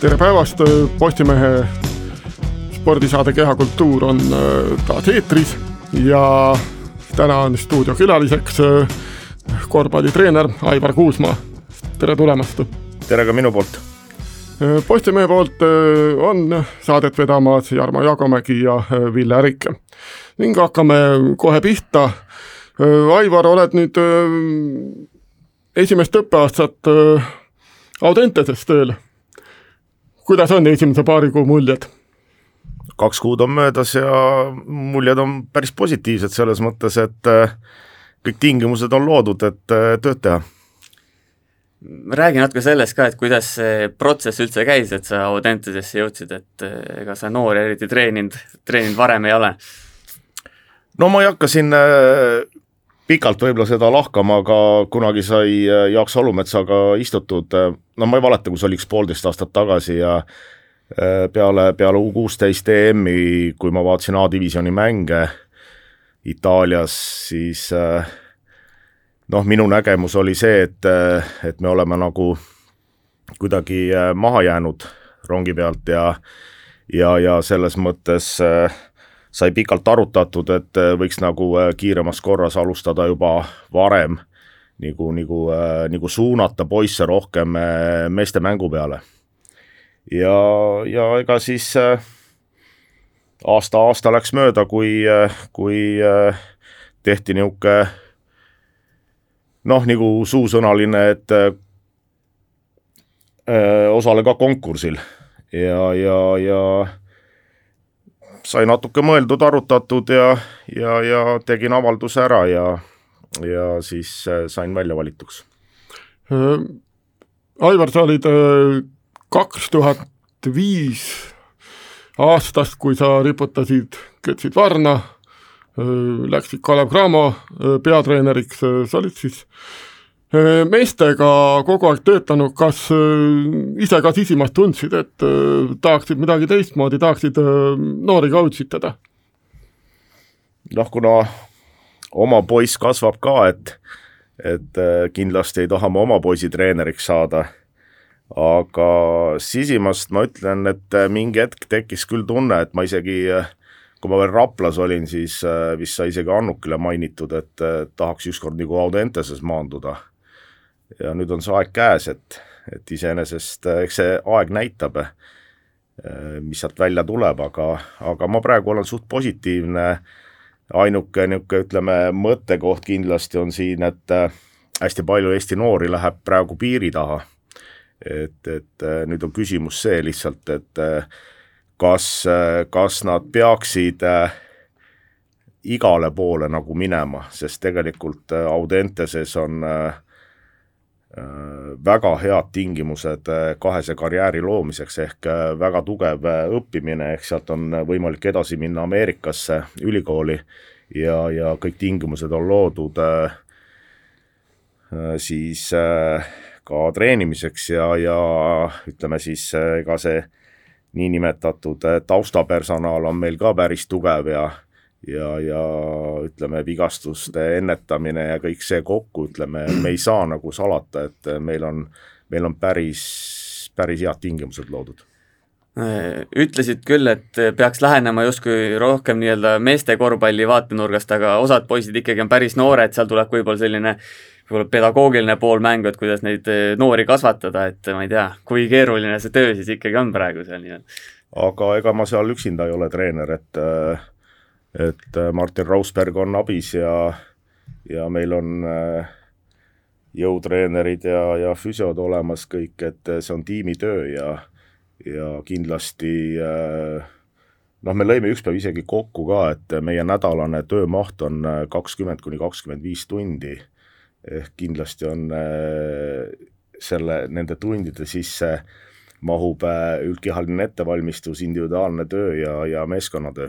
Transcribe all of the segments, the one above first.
tere päevast, Postimehe spordisaade Kehakultuur on äh, taas eetris ja täna on stuudiokülaliseks äh, korvpallitreener Aivar Kuusmaa, tere tulemast! tere ka minu poolt! Äh, Postimehe poolt on saadet vedamas Jarmo Jagomägi ja Ville Ärik ning hakkame kohe pihta. Aivar, oled nüüd esimest õppeaastat Audenteses tööl kuidas on esimese paari kuu muljed? kaks kuud on möödas ja muljed on päris positiivsed selles mõttes, et äh, kõik tingimused on loodud, et äh, tööd teha. räägi natuke sellest ka, et kuidas see protsess üldse käis, et sa Audentesesse jõudsid, et äh, ega sa noori eriti treeninud, treeninud varem ei ole? no ma ei hakka siin pikalt võib-olla seda lahkama, aga kunagi sai äh, Jaak Salumetsaga istutud, äh, no ma ei valeta, kui see oli üks poolteist aastat tagasi ja äh, peale, peale U kuusteist EM-i, kui ma vaatasin A-divisjoni mänge Itaalias, siis noh, minu nägemus oli see, et, et me oleme nagu kuidagi maha jäänud rongi pealt ja ja, ja selles mõttes äh, sai pikalt arutatud, et äh, võiks nagu äh, kiiremas korras alustada juba varem, nagu, nagu, äh, nagu suunata poisse rohkem meeste mängu peale. ja, ja ega siis aasta-aasta läks mööda, kui, kui tehti niisugune noh, nagu suusõnaline, et osale ka konkursil ja, ja, ja sai natuke mõeldud, arutatud ja, ja, ja tegin avalduse ära ja, ja siis äh, sain välja valituks. Äh, Aivar, sa olid äh, kaks tuhat viis aastast, kui sa riputasid, kütsid varna, läksid Kalev Cramo peatreeneriks, sa olid siis meestega kogu aeg töötanud, kas äh, ise ka sisimas tundsid, et äh, tahaksid midagi teistmoodi, tahaksid noori ka utsitada? noh, kuna oma poiss kasvab ka, et, et kindlasti ei taha ma oma poisi treeneriks saada, aga sisimast ma ütlen, et mingi hetk tekkis küll tunne, et ma isegi kui ma veel Raplas olin, siis vist sai isegi Annukile mainitud, et tahaks ükskord nagu Audenteses maanduda ja nüüd on see aeg käes, et, et iseenesest äh, eks see aeg näitab, äh, mis sealt välja tuleb, aga, aga ma praegu olen suht positiivne, ainuke niisugune, ütleme, mõttekoht kindlasti on siin, et äh, hästi palju Eesti noori läheb praegu piiri taha. et, et nüüd on küsimus see lihtsalt, et kas, kas nad peaksid igale poole nagu minema, sest tegelikult Audenteses on Äh, väga head tingimused äh, kahese karjääri loomiseks ehk äh, väga tugev õppimine, ehk sealt on võimalik edasi minna Ameerikasse ülikooli ja, ja kõik tingimused on loodud siis ka treenimiseks ja, ja ütleme siis ega see niinimetatud taustapersonal on meil ka päris tugev ja ja, ja ütleme, vigastuste ennetamine ja kõik see kokku, ütleme, me ei saa nagu salata, et meil on, meil on päris, päris head tingimused loodud ütlesid küll, et peaks lähenema justkui rohkem nii-öelda meeste korvpalli vaatenurgast, aga osad poisid ikkagi on päris noored, seal tuleb võib-olla selline võib-olla pedagoogiline pool mängu, et kuidas neid noori kasvatada, et ma ei tea, kui keeruline see töö siis ikkagi on praegu seal nii-öelda. aga ega ma seal üksinda ei ole treener, et äh, et äh, Martin Rausberg on abis ja, ja meil on äh, jõutreenerid ja, ja füsiod olemas kõik, et äh, see on tiimitöö ja, ja kindlasti noh, me lõime üks päev isegi kokku ka, et meie nädalane töömaht on kakskümmend kuni kakskümmend viis tundi. ehk kindlasti on selle, nende tundide sisse mahub üldkehaline ettevalmistus, individuaalne töö ja, ja meeskonnatöö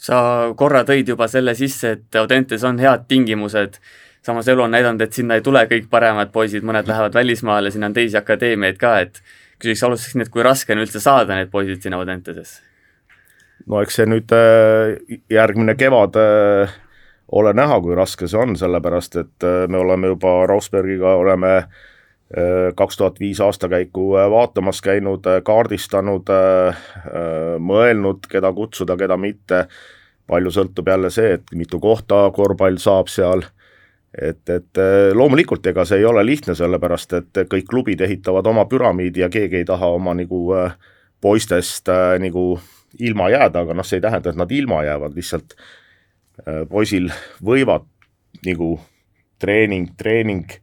sa korra tõid juba selle sisse, et Audentes on head tingimused, samas elu on näidanud, et sinna ei tule kõik paremad poisid, mõned lähevad välismaale, siin on teisi akadeemiaid ka, et küsiks alustuseks nii, et kui raske on üldse saada need poisid sinna Audentesesse? no eks see nüüd äh, järgmine kevad äh, ole näha, kui raske see on, sellepärast et äh, me oleme juba Rausbergiga oleme kaks tuhat viis aastakäiku vaatamas käinud, kaardistanud, mõelnud, keda kutsuda, keda mitte, palju sõltub jälle see, et mitu kohta korvpall saab seal, et, et loomulikult ega see ei ole lihtne, sellepärast et kõik klubid ehitavad oma püramiidi ja keegi ei taha oma nagu poistest nagu ilma jääda, aga noh, see ei tähenda, et nad ilma jäävad, lihtsalt poisil võivad nagu treening, treening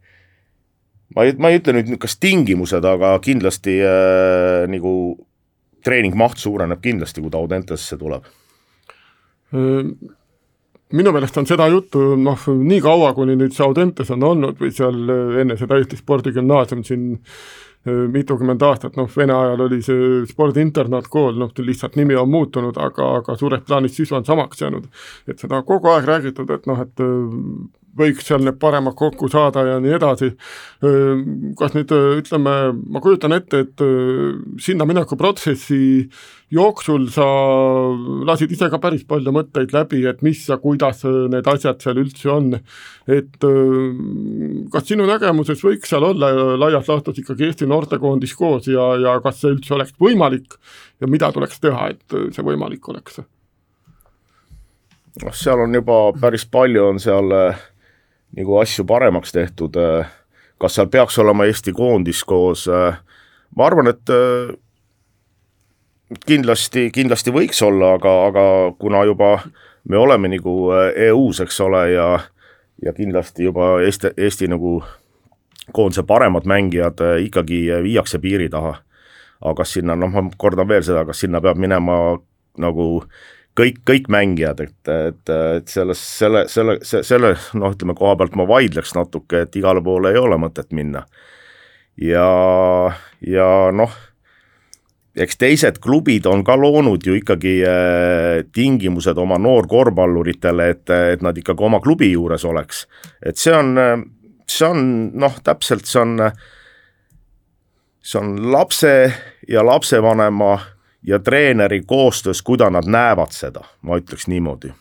ma ei, ma ei ütle nüüd, kas tingimused, aga kindlasti äh, nagu treeningmaht suureneb kindlasti, kui ta Audentesesse tuleb. minu meelest on seda juttu noh, nii kaua, kuni nüüd see Audentes on olnud või seal enne seda Eesti Spordigümnaasium siin mitukümmend aastat, noh Vene ajal oli see spordiinternaatkool, noh lihtsalt nimi on muutunud, aga, aga suures plaanis sisu on samaks jäänud. et seda on kogu aeg räägitud, et noh, et võiks seal need paremad kokku saada ja nii edasi. kas nüüd ütleme, ma kujutan ette, et sinna mineku protsessi jooksul sa lasid ise ka päris palju mõtteid läbi, et mis ja kuidas need asjad seal üldse on. et kas sinu nägemuses võiks seal olla laias laastus ikkagi Eesti noortekoondis koos ja, ja kas see üldse oleks võimalik ja mida tuleks teha, et see võimalik oleks? noh, seal on juba päris palju on seal äh, nagu asju paremaks tehtud, äh, kas seal peaks olema Eesti koondis koos, äh, ma arvan, et äh, kindlasti, kindlasti võiks olla, aga, aga kuna juba me oleme nagu EU-s, eks ole, ja ja kindlasti juba Eesti, Eesti nagu koondise paremad mängijad ikkagi viiakse piiri taha. aga kas sinna, noh, ma kordan veel seda, kas sinna peab minema nagu kõik, kõik mängijad, et, et, et selles, selle, selle, selle noh, ütleme koha pealt ma vaidleks natuke, et igale poole ei ole mõtet minna. ja, ja noh, eks teised klubid on ka loonud ju ikkagi äh, tingimused oma noorkorvpalluritele, et, et nad ikkagi oma klubi juures oleks. et see on, see on noh, täpselt see on, see on lapse ja lapsevanema ja treeneri koostöös, kuida nad näevad seda, ma ütleks niimoodi.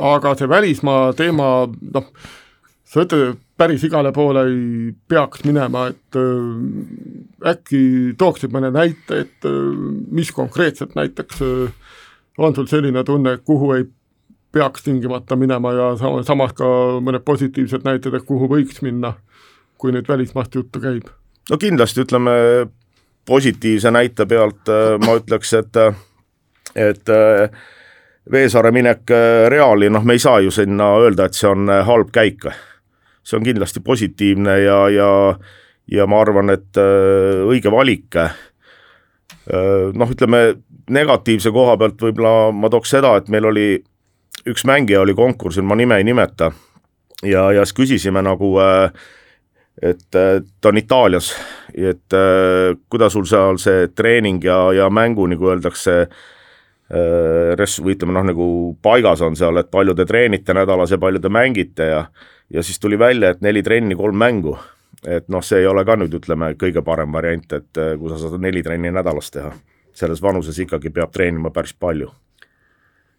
aga see välismaa teema, noh, sa ütled, et päris igale poole ei peaks minema, et äh, äkki tooksid mõne näite, et äh, mis konkreetselt näiteks äh, on sul selline tunne, kuhu ei peaks tingimata minema ja samas ka mõned positiivsed näited, et kuhu võiks minna, kui nüüd välismaast juttu käib? no kindlasti ütleme, positiivse näite pealt äh, ma ütleks, et, et äh, Veesaare minek äh, Reali, noh, me ei saa ju sinna öelda, et see on halb käik. see on kindlasti positiivne ja, ja, ja ma arvan, et õige valik. noh, ütleme negatiivse koha pealt võib-olla ma tooks seda, et meil oli üks mängija oli konkursil, ma nime ei nimeta, ja, ja siis küsisime nagu äh, et ta on Itaalias, et äh, kuidas sul seal see treening ja, ja mängu, nagu öeldakse, äh, res-, või ütleme noh, nagu paigas on seal, et palju te treenite nädalas ja palju te mängite ja ja siis tuli välja, et neli trenni, kolm mängu. et noh, see ei ole ka nüüd ütleme, kõige parem variant, et äh, kui sa saad neli trenni nädalas teha. selles vanuses ikkagi peab treenima päris palju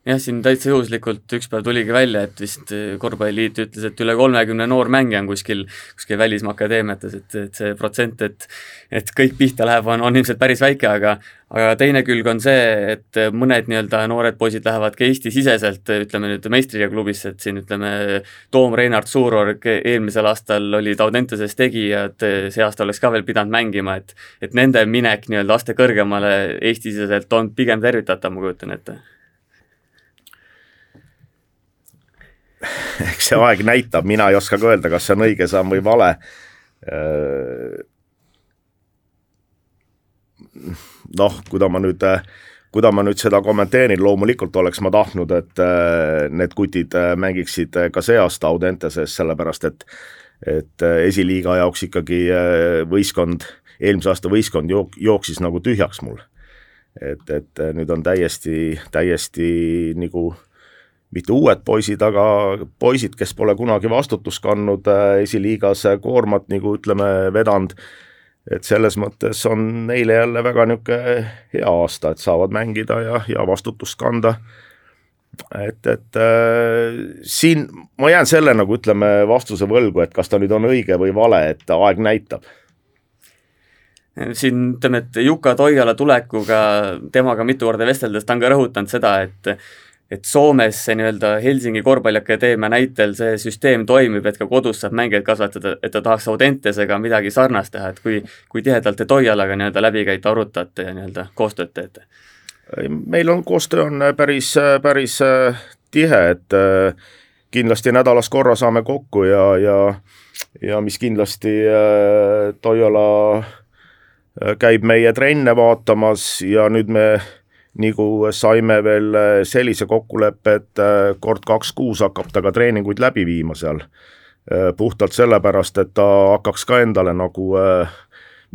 jah, siin täitsa juhuslikult üks päev tuligi välja, et vist eh, Korvpalliliit ütles, et üle kolmekümne noormängija on kuskil, kuskil välismaa akadeemiates, et, et see protsent, et et kõik pihta läheb, on, on ilmselt päris väike, aga aga teine külg on see, et mõned nii-öelda noored poisid lähevad ka Eesti-siseselt, ütleme nüüd meistriliiga klubisse, et siin ütleme, Toom Reinart Suurorg eelmisel aastal oli Taudenteses tegija, et see aasta oleks ka veel pidanud mängima, et et nende minek nii-öelda aste kõrgemale Eesti-siseselt on pigem tervitatav, ma kujutan ette eks see aeg näitab, mina ei oska ka öelda, kas see on õige samm või vale. noh, kui ma nüüd, kui ma nüüd seda kommenteerin, loomulikult oleks ma tahtnud, et need kutid mängiksid ka see aasta Audenteses, sellepärast et et esiliiga jaoks ikkagi võistkond, eelmise aasta võistkond jook-, jooksis nagu tühjaks mul. et, et nüüd on täiesti, täiesti nagu mitte uued poisid, aga poisid, kes pole kunagi vastutust kandnud äh, esiliigas äh, koormat nagu ütleme, vedanud, et selles mõttes on neile jälle väga niisugune hea aasta, et saavad mängida ja, ja vastutust kanda. et, et äh, siin ma jään selle nagu ütleme vastuse võlgu, et kas ta nüüd on õige või vale, et aeg näitab siin ütleme, et Juka Toiala tulekuga, temaga mitu korda vesteldes, ta on ka rõhutanud seda, et et Soomes see nii-öelda Helsingi korvpalliakadeemia näitel see süsteem toimib, et ka kodus saab mängijaid kasvatada, et ta tahaks Audentesega midagi sarnast teha, et kui, kui tihedalt te Toialaga nii-öelda läbi käite, arutate ja nii-öelda koostööd teete? meil on koostöö on päris, päris äh, tihe, et äh, kindlasti nädalas korra saame kokku ja, ja ja mis kindlasti äh, Toiala käib meie trenne vaatamas ja nüüd me nagu saime veel äh, sellise kokkuleppe, et äh, kord kaks kuus hakkab ta ka treeninguid läbi viima seal. Äh, puhtalt sellepärast, et ta hakkaks ka endale nagu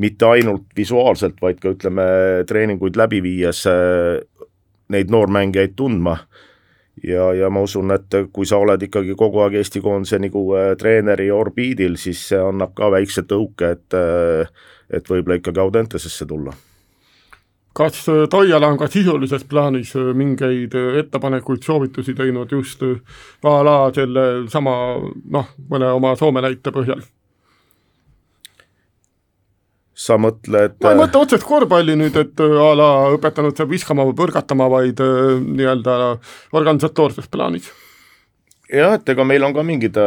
mitte ainult visuaalselt, vaid ka ütleme, treeninguid läbi viies neid noormängijaid tundma ja, ja ma usun, et kui sa oled ikkagi kogu aeg Eesti koondise nagu treeneri orbiidil, siis see annab ka väikse tõuke, et et võib-olla ikkagi Audentesesse tulla kas äh, Toiala on ka sisulises plaanis äh, mingeid äh, ettepanekuid, soovitusi teinud just a la selle sama noh, mõne oma Soome näite põhjal? sa mõtled ma ei mõtle otseselt korvpalli nüüd, et a la õpetanud saab viskama või põrgatama, vaid nii-öelda organisatoorses plaanis. jah, et ega meil on ka mingid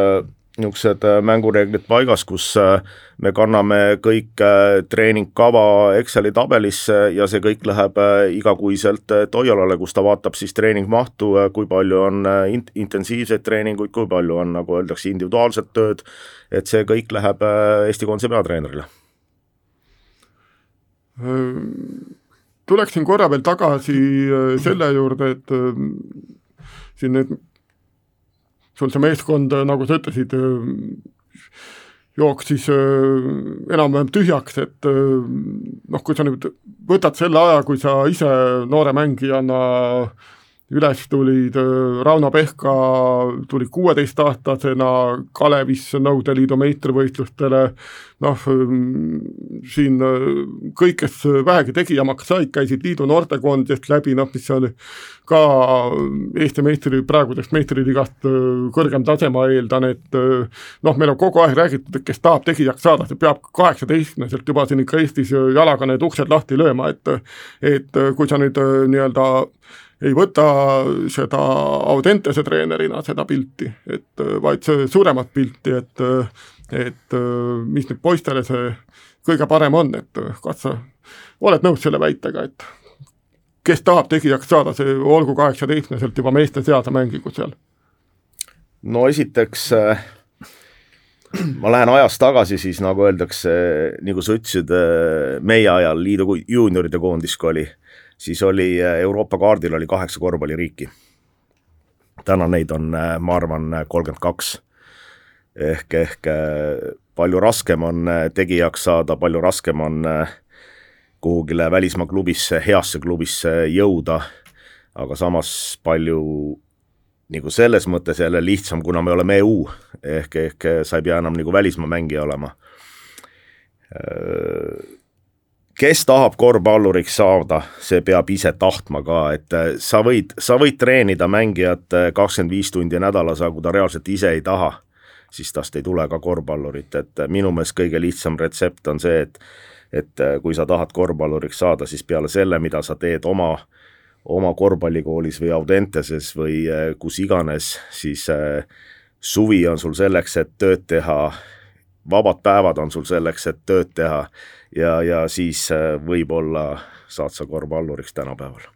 niisugused äh, mängureeglid paigas, kus äh, me kanname kõik äh, treeningkava Exceli tabelisse ja see kõik läheb igakuiselt Toialale, kus ta vaatab siis treeningmahtu, kui palju on int-, intensiivseid treeninguid, kui palju on, nagu öeldakse, individuaalset tööd, et see kõik läheb Eesti koondise peatreenerile. Tuleksin korra veel tagasi selle juurde, et siin nüüd sul see meeskond, nagu sa ütlesid, jooksis enam-vähem tühjaks, et noh, kui sa nüüd võtad selle aja, kui sa ise noore mängijana üles tulid, Rauno Pehka tuli kuueteistaastasena Kalevisse Nõukogude Liidu meistrivõistlustele, noh, siin kõik, kes vähegi tegijamaks said, käisid liidu noortekoondidest läbi, noh, mis oli ka Eesti meistri, praegusest meistriligast kõrgem tase, ma eeldan, et noh, meil on kogu aeg räägitud, et kes tahab tegijaks saada, see peab kaheksateistkümneselt juba siin ikka Eestis jalaga need uksed lahti lööma, et et kui sa nüüd nii-öelda ei võta seda Audentese treenerina, seda pilti, et vaid suuremat pilti, et et mis nüüd poistele see kõige parem on, et kas sa oled nõus selle väitega, et kes tahab tegijaks saada, see olgu kaheksateistkümneselt juba meeste seas mängigu seal? no esiteks äh, ma lähen ajas tagasi, siis nagu öeldakse, nagu sa ütlesid, äh, meie ajal liidu juunioride koondis, kui oli siis oli äh, Euroopa kaardil oli kaheksa korvpalliriiki. täna neid on, äh, ma arvan, kolmkümmend kaks. ehk, ehk äh, palju raskem on tegijaks saada, palju raskem on kuhugile välismaa klubisse, heasse klubisse jõuda, aga samas palju nagu selles mõttes jälle lihtsam, kuna me oleme EU, ehk, ehk sa ei pea enam nagu välismaa mängija olema kes tahab korvpalluriks saada, see peab ise tahtma ka, et äh, sa võid, sa võid treenida mängijat äh, kakskümmend viis tundi nädalas, aga kui ta reaalselt ise ei taha, siis tast ei tule ka korvpallurit, et äh, minu meelest kõige lihtsam retsept on see, et et kui sa tahad korvpalluriks saada, siis peale selle, mida sa teed oma, oma korvpallikoolis või Audenteses või kus iganes, siis suvi on sul selleks, et tööd teha, vabad päevad on sul selleks, et tööd teha ja, ja siis äh, võib-olla saad sa korvpalluriks tänapäeval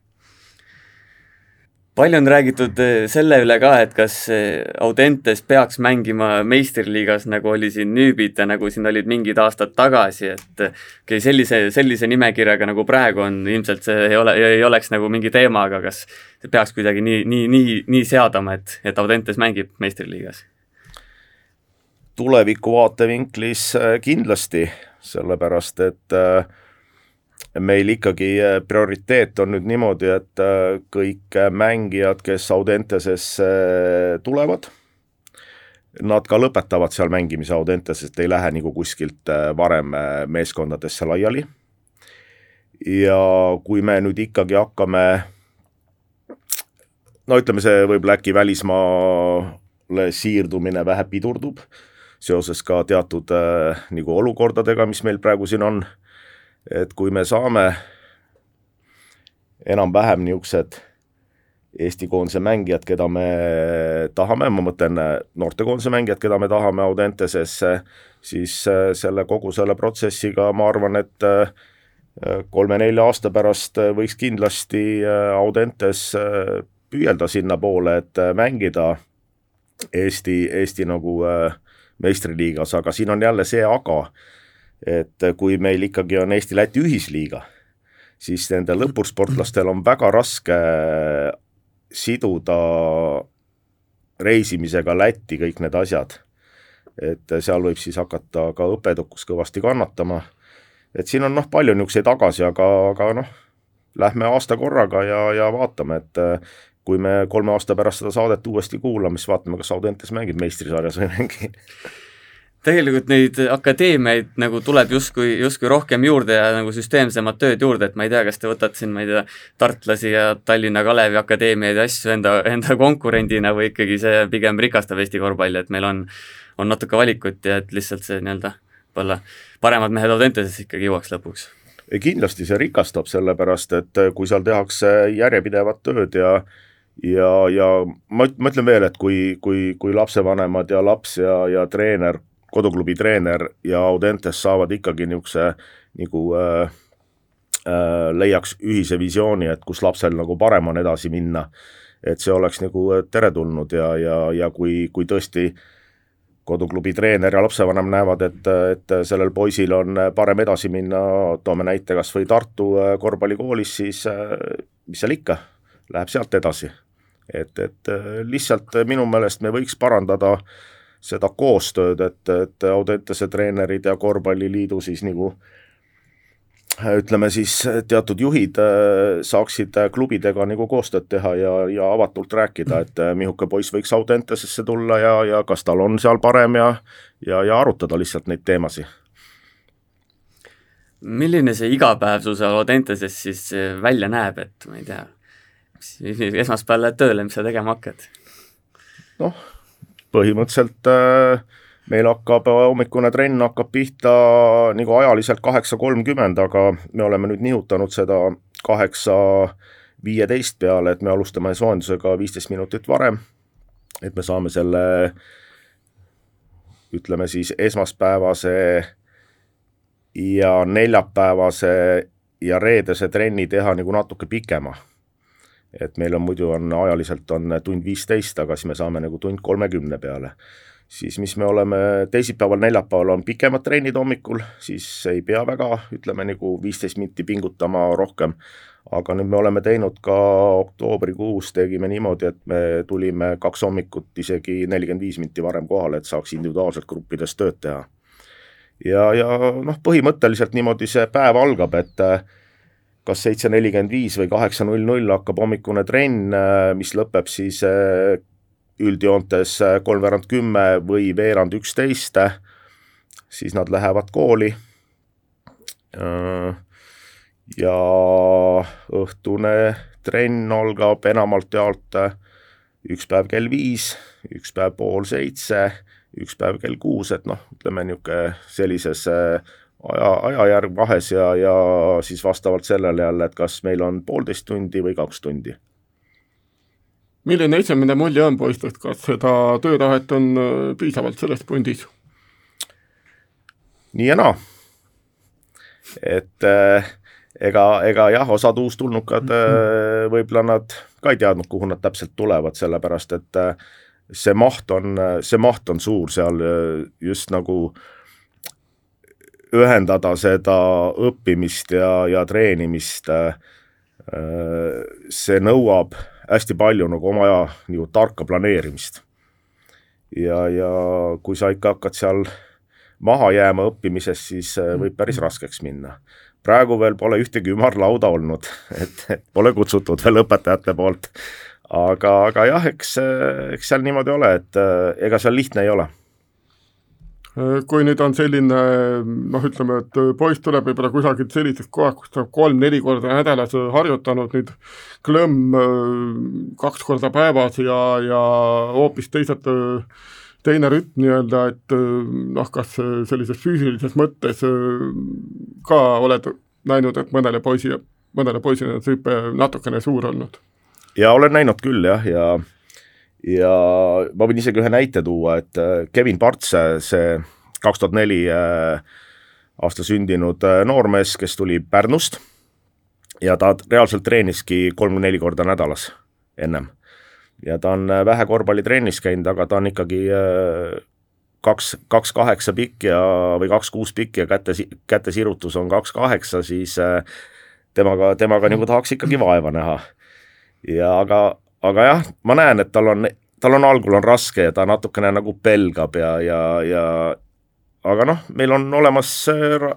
palju on räägitud äh, selle üle ka, et kas äh, Audentes peaks mängima meistriliigas, nagu oli siin Nüübita, nagu siin olid mingid aastad tagasi, et okei, sellise, sellise nimekirjaga, nagu praegu on, ilmselt see ei ole, ei oleks nagu mingi teema, aga kas peaks kuidagi nii, nii, nii, nii seadama, et, et Audentes mängib meistriliigas? Tuleviku vaatevinklis kindlasti sellepärast et äh, meil ikkagi äh, prioriteet on nüüd niimoodi, et äh, kõik mängijad, kes Audentesesse tulevad, nad ka lõpetavad seal mängimise Audenteses, et ei lähe nagu kuskilt varem meeskondadesse laiali. ja kui me nüüd ikkagi hakkame no ütleme, see võib-olla äkki välismaale siirdumine vähe pidurdub seoses ka teatud äh, nagu olukordadega, mis meil praegu siin on. et kui me saame enam-vähem niisugused Eesti koondise mängijad, keda me tahame, ma mõtlen äh, noortekoondise mängijad, keda me tahame Audentesesse, siis äh, selle kogu selle protsessiga ma arvan, et äh, kolme-nelja aasta pärast võiks kindlasti Audentes püüelda sinnapoole, et mängida Eesti, Eesti nagu meistriliigas, aga siin on jälle see aga, et kui meil ikkagi on Eesti-Läti ühisliiga, siis nendel lõpursportlastel on väga raske siduda reisimisega Lätti kõik need asjad. et seal võib siis hakata ka õppeedukus kõvasti kannatama. et siin on noh, palju niisuguseid agasid, aga, aga noh, lähme aasta korraga ja, ja vaatame, et kui me kolme aasta pärast seda saadet uuesti kuulame, siis vaatame, kas Audentes mängib meistrisarjas või ei mängi. Tegelikult neid akadeemiaid nagu tuleb justkui, justkui rohkem juurde ja nagu süsteemsemat tööd juurde, et ma ei tea, kas te võtate siin, ma ei tea, tartlasi ja Tallinna Kalevi akadeemiaid ja asju enda, enda konkurendina või ikkagi see pigem rikastab Eesti korvpalli, et meil on, on natuke valikut ja et lihtsalt see nii-öelda võib-olla paremad mehed Audentesesse ikkagi jõuaks lõpuks. Kindlasti see rikastab, sellepärast et kui seal tehakse järjepidevat tööd ja ja, ja ma, ma ütlen veel, et kui, kui, kui lapsevanemad ja laps ja, ja treener koduklubi treener ja Audentes saavad ikkagi niisuguse nagu äh, äh, leiaks ühise visiooni, et kus lapsel nagu parem on edasi minna. et see oleks nagu teretulnud ja, ja, ja kui, kui tõesti koduklubi treener ja lapsevanem näevad, et, et sellel poisil on parem edasi minna, toome näite kas või Tartu äh, korvpallikoolis, siis äh, mis seal ikka, läheb sealt edasi. Et, et äh, lihtsalt minu meelest me võiks parandada äh, seda koostööd, et, et Audentese treenerid ja korvpalliliidu siis nagu ütleme siis teatud juhid äh, saaksid klubidega nagu koostööd teha ja, ja avatult rääkida, et äh, mihuke poiss võiks Audentesesse tulla ja, ja kas tal on seal parem ja, ja, ja arutada lihtsalt neid teemasid. milline see igapäev sul seal Audenteses siis välja näeb, et ma ei tea, esmaspäeval lähed tööle, mis sa tegema hakkad? noh põhimõtteliselt äh, meil hakkab, hommikune trenn hakkab pihta nagu ajaliselt kaheksa kolmkümmend, aga me oleme nüüd nihutanud seda kaheksa viieteist peale, et me alustame soojendusega viisteist minutit varem, et me saame selle ütleme siis esmaspäevase ja neljapäevase ja reedese trenni teha nagu natuke pikema et meil on muidu on ajaliselt on tund viisteist, aga siis me saame nagu tund kolmekümne peale. siis mis me oleme teisipäeval, neljapäeval on pikemad trennid hommikul, siis ei pea väga, ütleme nagu viisteist minti pingutama rohkem. aga nüüd me oleme teinud ka oktoobrikuus tegime niimoodi, et me tulime kaks hommikut isegi nelikümmend viis minti varem kohale, et saaks individuaalselt gruppides tööd teha. ja, ja noh, põhimõtteliselt niimoodi see päev algab, et kas seitse nelikümmend viis või kaheksa null null hakkab hommikune trenn, äh, mis lõpeb siis äh, üldjoontes äh, kolmveerand kümme või veerand üksteist, siis nad lähevad kooli. ja õhtune trenn algab enamalt jaolt üks päev kell viis, üks päev pool seitse, üks päev kell kuus, et noh, ütleme niisugune sellises aja, ajajärg vahes ja, ja siis vastavalt sellele jälle, et kas meil on poolteist tundi või kaks tundi. milline esimene mulje on poistest, kas seda töötahet on äh, piisavalt selles pundis? nii ja naa. et äh, ega, ega jah, osad uustulnukad äh, võib-olla nad ka ei teadnud, kuhu nad täpselt tulevad, sellepärast et äh, see maht on, see maht on suur seal äh, just nagu äh, ühendada seda õppimist ja, ja treenimist, äh, see nõuab hästi palju nagu oma aja nagu tarka planeerimist. ja, ja kui sa ikka hakkad seal maha jääma õppimises, siis äh, võib päris raskeks minna. praegu veel pole ühtegi ümarlauda olnud, et, pole kutsutud veel õpetajate poolt. aga, aga jah, eks, eks seal niimoodi ole, et äh, ega seal lihtne ei ole kui nüüd on selline noh, ütleme, et poiss tuleb võib-olla kusagilt sellisest kohast, kus ta kolm-neli korda nädalas harjutanud nüüd klõmm kaks korda päevas ja, ja hoopis teised teine rütm nii-öelda, et noh, kas sellises füüsilises mõttes ka oled näinud, et mõnele poisi, mõnele poisile on see hüpe natukene suur olnud? ja olen näinud küll jah, ja ja ma võin isegi ühe näite tuua, et äh, Kevin Parts, see kaks tuhat neli äh, aasta sündinud äh, noormees, kes tuli Pärnust ja ta reaalselt treeniski kolm-neli korda nädalas ennem. ja ta on vähe korvpallitrennis käinud, aga ta on ikkagi kaks, kaks kaheksa pikk ja, või kaks kuus pikk ja käte, käte sirutus on kaks kaheksa, siis temaga, temaga nagu tahaks ikkagi vaeva näha. ja aga aga jah, ma näen, et tal on, tal on algul on raske ja ta natukene nagu pelgab ja, ja, ja aga noh, meil on olemas äh,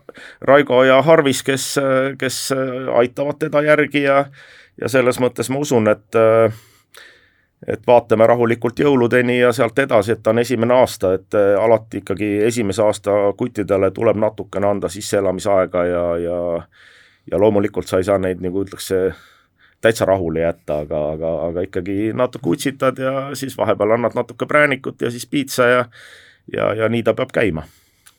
Raigo ja Harvis, kes, kes aitavad teda järgi ja ja selles mõttes ma usun, et et vaatame rahulikult jõuludeni ja sealt edasi, et ta on esimene aasta, et alati ikkagi esimese aasta kuttidele tuleb natukene anda sisseelamisaega ja, ja ja loomulikult sa ei saa neid, nagu ütleks, täitsa rahule jätta, aga, aga, aga ikkagi natuke utsitad ja siis vahepeal annad natuke präänikut ja siis piitsa ja ja, ja nii ta peab käima.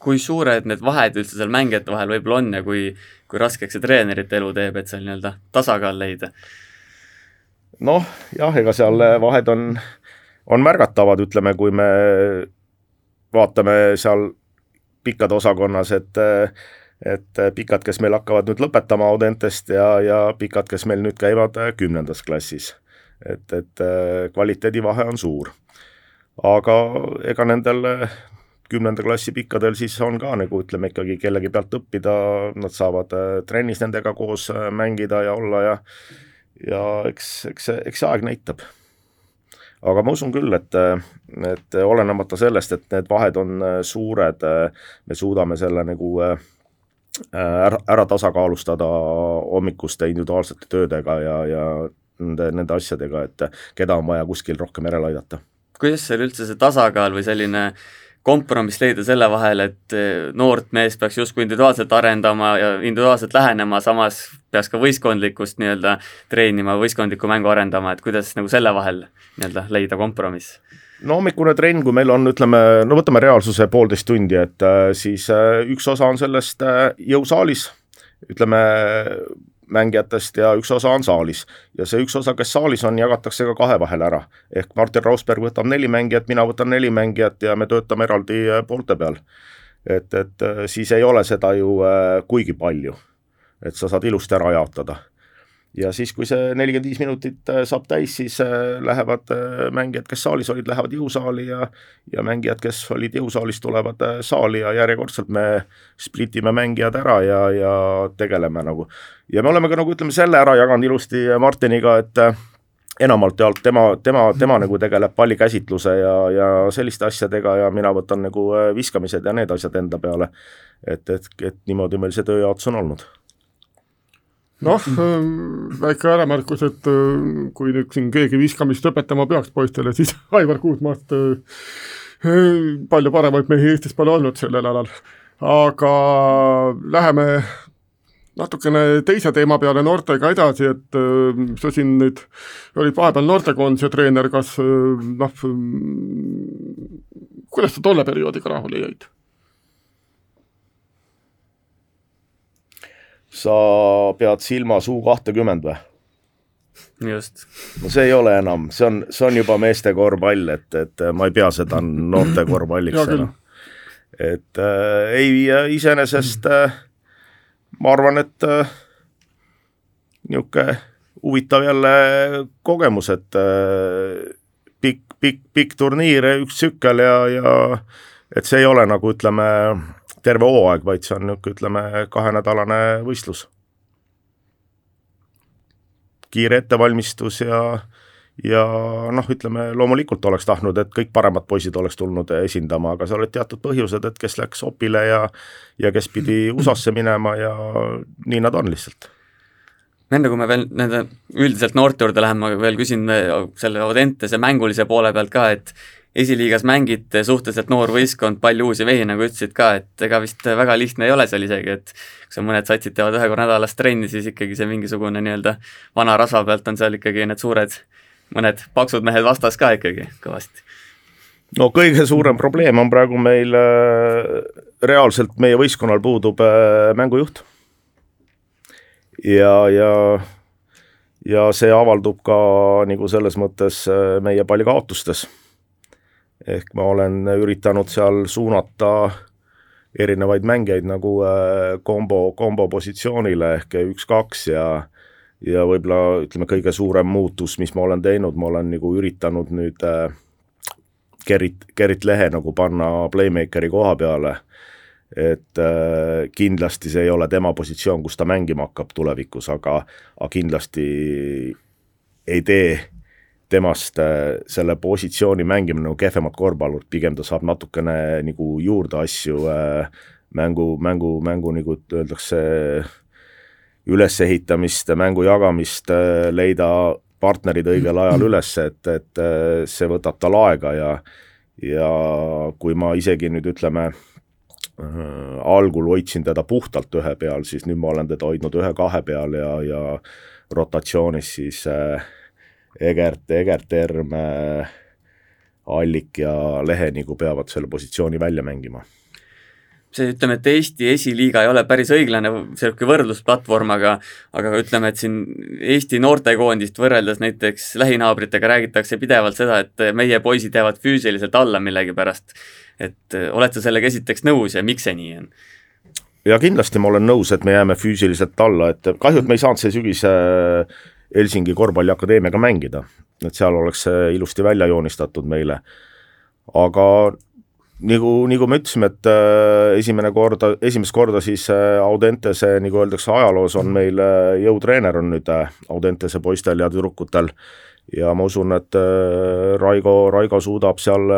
kui suured need vahed üldse seal mängijate vahel võib-olla on ja kui, kui raskeks see treenerite elu teeb, et seal nii-öelda tasakaal leida? noh, jah, ega seal vahed on, on märgatavad, ütleme, kui me vaatame seal pikkade osakonnas, et et äh, pikad, kes meil hakkavad nüüd lõpetama Audentest ja, ja pikad, kes meil nüüd käivad äh, kümnendas klassis. et, et äh, kvaliteedivahe on suur. aga ega nendel kümnenda klassi pikkadel siis on ka nagu ütleme ikkagi kellegi pealt õppida, nad saavad trennis nendega koos mängida ja olla ja ja eks, eks see, eks see aeg näitab. aga ma usun küll, et, et olenemata sellest, et need vahed on suured, me suudame selle nagu ära, ära tasakaalustada hommikuste individuaalsete töödega ja, ja nende, nende asjadega, et keda on vaja kuskil rohkem järele aidata. kuidas seal üldse see tasakaal või selline kompromiss leida selle vahel, et noort meest peaks justkui individuaalselt arendama ja individuaalselt lähenema, samas peaks ka võistkondlikkust nii-öelda treenima, võistkondlikku mängu arendama, et kuidas nagu selle vahel nii-öelda leida kompromiss? No hommikune trenn, kui meil on, ütleme, no võtame reaalsuse poolteist tundi, et äh, siis äh, üks osa on sellest äh, jõusaalis, ütleme, mängijatest ja üks osa on saalis. ja see üks osa, kes saalis on, jagatakse ka kahe vahel ära. ehk Martin Rausberg võtab neli mängijat, mina võtan neli mängijat ja me töötame eraldi poolte peal. et, et siis ei ole seda ju kuigi palju. et sa saad ilusti ära jaotada ja siis, kui see nelikümmend viis minutit äh, saab täis, siis äh, lähevad äh, mängijad, kes saalis olid, lähevad jõusaali ja ja mängijad, kes olid jõusaalis, tulevad saali ja järjekordselt me split ime mängijad ära ja, ja tegeleme nagu. ja me oleme ka nagu ütleme, selle ära jaganud ilusti Martiniga, et enamalt jaolt tema, tema, tema nagu tegeleb pallikäsitluse ja, ja selliste asjadega ja mina võtan nagu viskamised ja need asjad enda peale. et, et, et niimoodi meil see tööjaotus on olnud noh, ähm, väike äramärkus, et äh, kui nüüd siin keegi viskamist õpetama peaks poistele, siis Aivar Kuusmaast äh, palju paremaid mehi Eestis pole olnud sellel alal. aga läheme natukene teise teema peale noortega edasi, et sa siin nüüd olid vahepeal noortekoondise treener, kas noh, kuidas sa tolle perioodiga rahule jäid? Sa pead silmas U kahtekümmend või? just. no see ei ole enam, see on, see on juba meeste korvpall, et, et ma ei pea seda noorte korvpalliks enam. et äh, ei, iseenesest äh, ma arvan, et äh, niisugune huvitav jälle kogemus, et äh, pikk, pikk, pikk turniir, üks tsükkel ja, ja et see ei ole nagu ütleme, terve hooaeg, vaid see on niisugune, ütleme, kahenädalane võistlus. kiire ettevalmistus ja, ja noh, ütleme loomulikult oleks tahtnud, et kõik paremad poisid oleks tulnud esindama, aga seal olid teatud põhjused, et kes läks Opile ja ja kes pidi USA-sse minema ja nii nad on lihtsalt enne kui me veel nende üldiselt noorte juurde läheme, ma veel küsin selle Audentese mängulise poole pealt ka, et esiliigas mängite, suhteliselt noor võistkond, palju uusi mehi, nagu ütlesid ka, et ega vist väga lihtne ei ole seal isegi, et kui sa mõned satsid teevad ühe korra nädalas trenni, siis ikkagi see mingisugune nii-öelda vana rasva pealt on seal ikkagi need suured, mõned paksud mehed vastas ka ikkagi kõvasti. no kõige suurem probleem on praegu meil äh, reaalselt meie võistkonnal puudub äh, mängujuht. ja, ja ja see avaldub ka nagu selles mõttes äh, meie palju kaotustes ehk ma olen üritanud seal suunata erinevaid mängijaid nagu äh, kombo, kombo positsioonile ehk üks-kaks ja ja võib-olla ütleme, kõige suurem muutus, mis ma olen teinud, ma olen nagu üritanud nüüd äh, Gerrit, Gerrit Lehe nagu panna playmakeri koha peale, et äh, kindlasti see ei ole tema positsioon, kus ta mängima hakkab tulevikus, aga, aga kindlasti ei tee temast äh, selle positsiooni mängimine nagu kehvemat korvpallurit, pigem ta saab natukene nagu juurde asju äh, mängu, mängu, mängu nagu öeldakse, ülesehitamist, mängu jagamist, äh, leida partnerid õigel ajal üles, et, et see võtab tal aega ja ja kui ma isegi nüüd ütleme algul hoidsin teda puhtalt ühe peal, siis nüüd ma olen teda hoidnud ühe-kahe peal ja, ja rotatsioonis siis äh, Egert, Egert Erm, Allik ja Lehenigu peavad selle positsiooni välja mängima see, ütleme, et Eesti esiliiga ei ole päris õiglane niisugune võrdlusplatvorm, aga aga ütleme, et siin Eesti noortekoondist võrreldes näiteks lähinaabritega räägitakse pidevalt seda, et meie poisid jäävad füüsiliselt alla millegipärast. et oled sa sellega esiteks nõus ja miks see nii on? ja kindlasti ma olen nõus, et me jääme füüsiliselt alla, et kahju, et me ei saanud see sügis Helsingi korvpalliakadeemiaga mängida, et seal oleks see ilusti välja joonistatud meile. aga nagu, nagu me ütlesime, et äh, esimene korda, esimest korda siis äh, Audentese, nagu öeldakse ajaloos, on meil äh, jõutreener on nüüd Audentese poistel ja tüdrukutel ja ma usun, et Raigo, Raigo suudab seal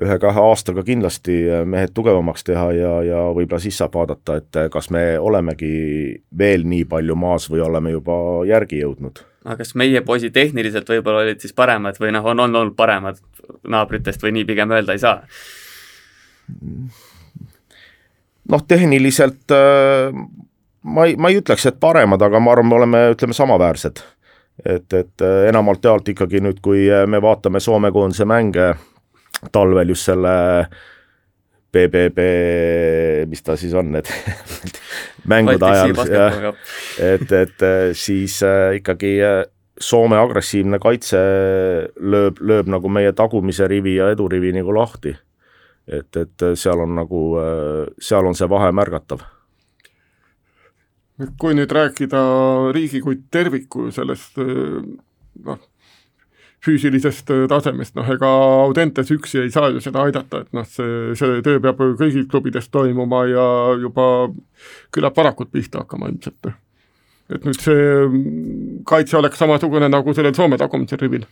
ühe-kahe aastaga kindlasti mehed tugevamaks teha ja, ja võib-olla siis saab vaadata, et kas me olemegi veel nii palju maas või oleme juba järgi jõudnud. aga kas meie poisid tehniliselt võib-olla olid siis paremad või noh, on, on olnud paremad naabritest või nii pigem öelda ei saa? noh, tehniliselt äh, ma ei, ma ei ütleks, et paremad, aga ma arvan, me oleme, ütleme, samaväärsed. et, et äh, enamalt jaolt ikkagi nüüd, kui me vaatame Soome koondise mänge, talvel just selle BBB, mis ta siis on, need mängude ajal, jah, et, et siis äh, ikkagi äh, Soome agressiivne kaitse lööb, lööb nagu meie tagumise rivi ja edurivi nagu lahti. et, et seal on nagu, äh, seal on see vahe märgatav. kui nüüd rääkida riigi kui terviku sellest noh, füüsilisest äh, tasemest, noh ega Audentes üksi ei saa ju seda aidata, et noh, see, see töö peab kõigil klubides toimuma ja juba küllap varakult pihta hakkama ilmselt. et nüüd see mm, kaitse oleks samasugune nagu sellel Soome tagumisel rivil?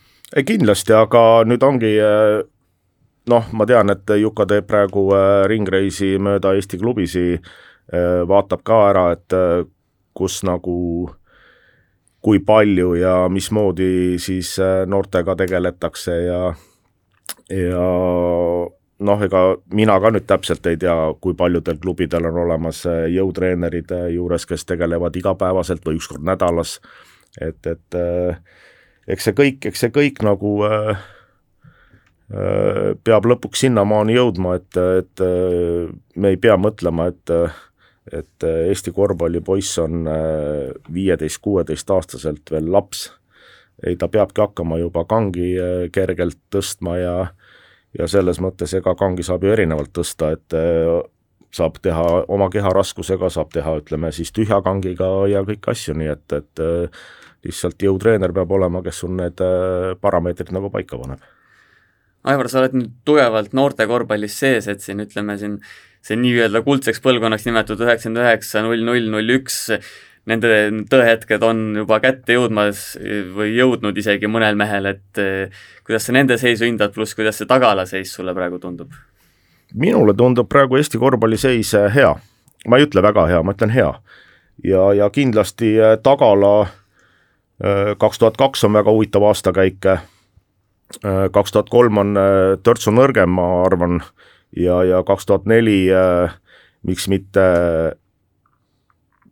kindlasti, aga nüüd ongi äh, noh, ma tean, et Juka teeb praegu äh, ringreisi mööda Eesti klubisi, vaatab ka ära, et kus nagu kui palju ja mismoodi siis äh, noortega tegeletakse ja, ja noh, ega mina ka nüüd täpselt ei tea, kui paljudel klubidel on olemas äh, jõutreenerid äh, juures, kes tegelevad igapäevaselt või üks kord nädalas, et, et eks see kõik, eks see kõik nagu äh, peab lõpuks sinnamaani jõudma, et, et me ei pea mõtlema, et et äh, Eesti korvpallipoiss on viieteist-kuueteistaastaselt veel laps. ei, ta peabki hakkama juba kangi äh, kergelt tõstma ja ja selles mõttes ega kangi saab ju erinevalt tõsta, et äh, saab teha oma keha raskusega, saab teha, ütleme siis tühja kangiga ja kõiki asju, nii et, et lihtsalt jõutreener peab olema, kes sul need parameetrid nagu paika paneb. Aivar, sa oled nüüd tugevalt noorte korvpallis sees, et siin ütleme siin see nii-öelda kuldseks põlvkonnaks nimetatud üheksakümmend üheksa, null null, null üks, nende tõehetked on juba kätte jõudmas või jõudnud isegi mõnel mehel, et eh, kuidas sa nende seisu hindad, pluss kuidas see tagala seis sulle praegu tundub? minule tundub praegu Eesti korvpalliseis eh, hea. ma ei ütle väga hea, ma ütlen hea. ja, ja kindlasti eh, tagala kaks tuhat kaks on väga huvitav aastakäik, kaks tuhat kolm on törtsu nõrgem, ma arvan, ja, ja kaks tuhat neli miks mitte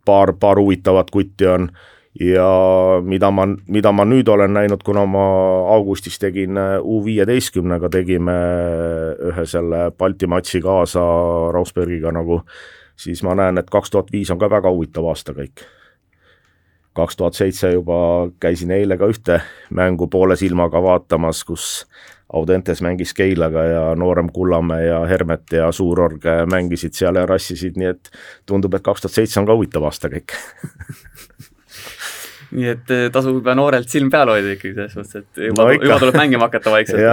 paar, paar huvitavat kutti on ja mida ma, mida ma nüüd olen näinud, kuna ma augustis tegin U viieteistkümnega, tegime ühe selle Balti matši kaasa Rausbergiga nagu, siis ma näen, et kaks tuhat viis on ka väga huvitav aasta kõik. kaks tuhat seitse juba käisin eile ka ühte mängu poole silmaga vaatamas, kus Audentes mängis Keilaga ja noorem Kullamäe ja Hermet ja Suurorg mängisid seal ja rassisid, nii et tundub, et kaks tuhat seitse on ka huvitav aasta kõik. Nii et eh, tasub juba noorelt silm peal hoida ikkagi selles mõttes, et juba no,, juba tuleb mängima hakata vaikselt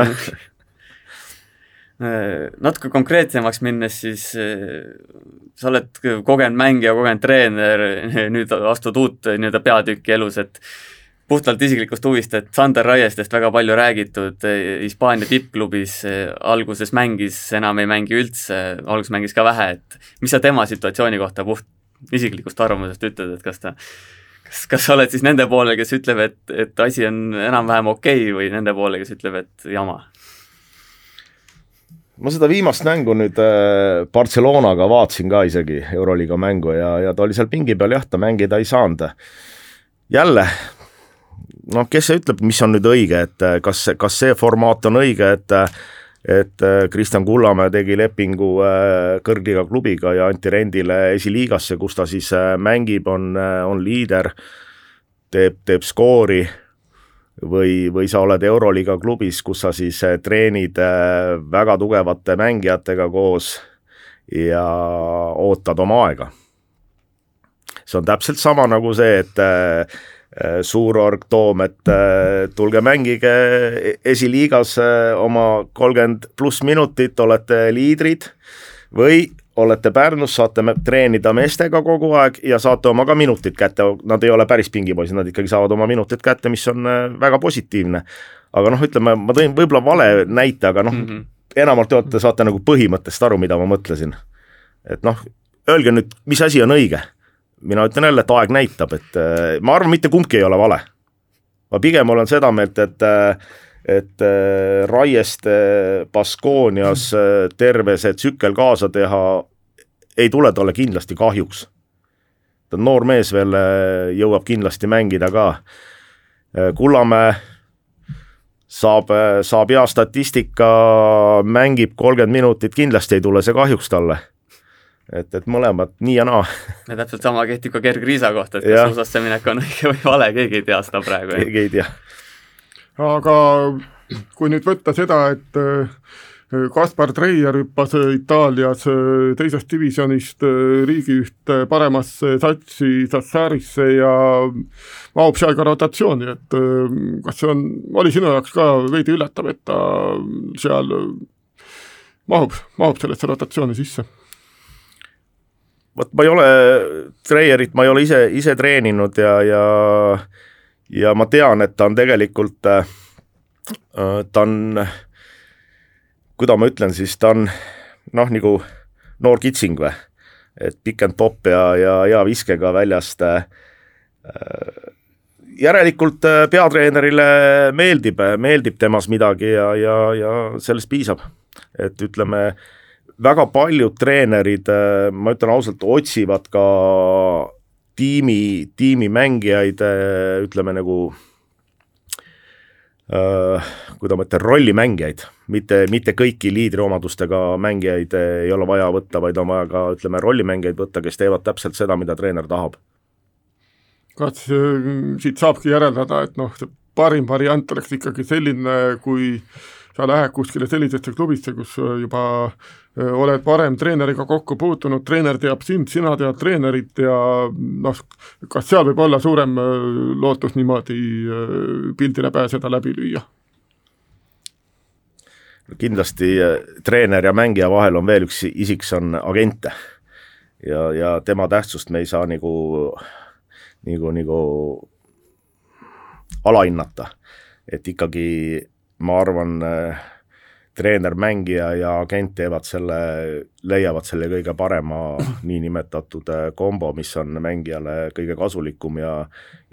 eh, natuke konkreetsemaks minnes, siis eh, sa oled kogenud mängija, kogenud treener, nüüd astud uut nii-öelda peatükki elus, et puhtalt isiklikust huvist, et Sander Raiestest väga palju räägitud, eh, Hispaania tippklubis eh, alguses mängis, enam ei mängi üldse, alguses mängis ka vähe, et mis sa tema situatsiooni kohta puht isiklikust arvamusest ütled, et kas ta kas, kas sa oled siis nende poolel, kes ütleb, et, et asi on enam-vähem okei okay, või nende poole, kes ütleb, et jama? ma seda viimast mängu nüüd äh, Barcelonaga vaatasin ka isegi, Euroliiga mängu ja, ja ta oli seal pingi peal jah, ta mängida ei saanud. jälle noh, kes see ütleb, mis on nüüd õige, et äh, kas, kas see formaat on õige, et äh, et äh, Kristjan Kullamäe tegi lepingu kõrgliiga klubiga ja anti rendile esiliigasse, kus ta siis mängib, on, on liider, teeb, teeb skoori või, või sa oled Euroliiga klubis, kus sa siis treenid väga tugevate mängijatega koos ja ootad oma aega. see on täpselt sama nagu see, et suurorg Toom, et äh, tulge mängige esiliigas äh, oma kolmkümmend pluss minutit, olete liidrid või olete Pärnus, saate treenida meestega kogu aeg ja saate oma ka minutid kätte, nad ei ole päris pingipoisid, nad ikkagi saavad oma minutid kätte, mis on väga positiivne. aga noh, ütleme, ma tõin võib-olla vale näite, aga noh mm -hmm., enamalt jaolt te saate nagu põhimõttest aru, mida ma mõtlesin. et noh, öelge nüüd, mis asi on õige mina ütlen jälle, et aeg näitab, et äh, ma arvan, mitte kumbki ei ole vale. ma pigem olen seda meelt, et äh, et äh, Raiest Baskoonias terve see tsükkel kaasa teha ei tule talle kindlasti kahjuks. ta on noor mees veel, jõuab kindlasti mängida ka. Kullamäe saab, saab hea statistika, mängib kolmkümmend minutit, kindlasti ei tule see kahjuks talle et, et mõlemad nii ja naa. ja täpselt sama kehtib ka Gerg Riisa kohta, et kas USA-sse minek on õige või vale, keegi ei tea seda praegu. keegi ei tea. aga kui nüüd võtta seda, et äh, Kaspar Treier hüppas Itaalias äh, teisest divisjonist äh, riigi ühte paremasse satsi Sassarisse ja mahub seal ka rotatsiooni, et kas see on, oli sinu jaoks ka veidi üllatav, et ta seal mahub, mahub sellesse rotatsiooni sisse? Vot ma ei ole Treierit, ma ei ole ise, ise treeninud ja, ja ja ma tean, et ta on tegelikult, äh, ta on, kuidas ma ütlen siis, ta on noh, nagu noor kitsing või, et pick and pop ja, ja hea viskega väljast äh, järelikult äh, peatreenerile meeldib, meeldib temas midagi ja, ja, ja sellest piisab. et ütleme, väga paljud treenerid, äh, ma ütlen ausalt, otsivad ka tiimi, tiimimängijaid, äh, ütleme nagu äh, kuidas ma ütlen, rollimängijaid, mitte, mitte kõiki liidriomadustega mängijaid ei ole vaja võtta, vaid on vaja ka ütleme, rollimängijaid võtta, kes teevad täpselt seda, mida treener tahab. kas siit saabki järeldada, et noh, parim variant oleks ikkagi selline, kui sa lähed kuskile sellisesse klubisse, kus juba oled varem treeneriga kokku puutunud, treener teab sind, sina tead treenerit ja noh, kas seal võib olla suurem lootus niimoodi pildile pääseda, läbi lüüa? kindlasti treener ja mängija vahel on veel üks isik, see on agent. ja, ja tema tähtsust me ei saa nagu, nagu, nagu alahinnata. et ikkagi ma arvan, treener, mängija ja agent teevad selle, leiavad selle kõige parema niinimetatud äh, kombo, mis on mängijale kõige kasulikum ja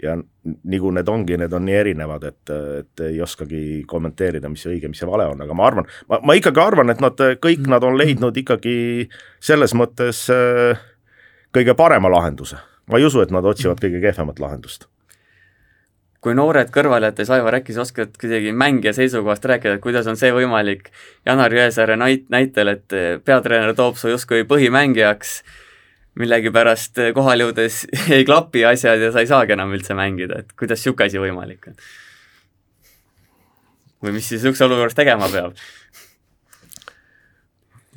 ja nagu need ongi, need on nii erinevad, et, et ei oskagi kommenteerida, mis õige, mis see vale on, aga ma arvan, ma, ma ikkagi arvan, et nad kõik, nad on leidnud ikkagi selles mõttes äh, kõige parema lahenduse. ma ei usu, et nad otsivad kõige kehvemat lahendust kui noored kõrvalejättes, Aivar, äkki sa oskad kuidagi mängija seisukohast rääkida, et kuidas on see võimalik Janar Jõesaare näit-, näitel, et peatreener toob su justkui põhimängijaks, millegipärast kohale jõudes ei klapi asjad ja sa ei saagi enam üldse mängida, et kuidas niisugune asi võimalik on? või mis siis niisuguses olukorras tegema peab?